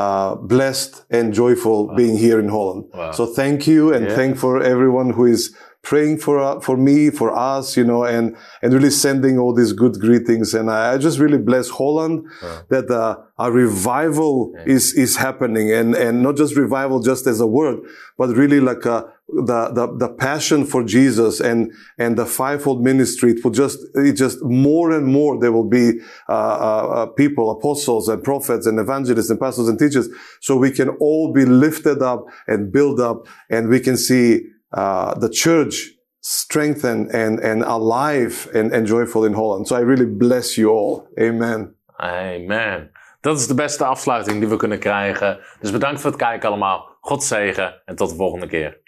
uh, blessed and joyful being here in Holland. Wow. So thank you and Yeah. thank for everyone who is praying for uh, for me, for us, you know, and and really sending all these good greetings. And I, I just really bless Holland that uh, a revival is is happening, and and not just revival just as a word, but really like a the, the, the passion for Jesus and, and the fivefold ministry, it will just, it just more and more there will be, uh, uh, uh, people, apostles and prophets and evangelists and pastors and teachers. So we can all be lifted up and build up and we can see, uh, the church strengthened and, and alive and, and joyful in Holland. So I really bless you all. Amen. Amen. Dat is de beste afsluiting die we kunnen krijgen. Dus bedankt voor het kijken allemaal. God zegen en tot de volgende keer.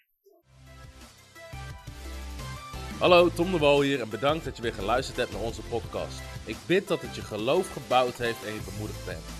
Hallo, Tom de Wol hier en bedankt dat je weer geluisterd hebt naar onze podcast. Ik bid dat het je geloof gebouwd heeft en je bemoedigd bent.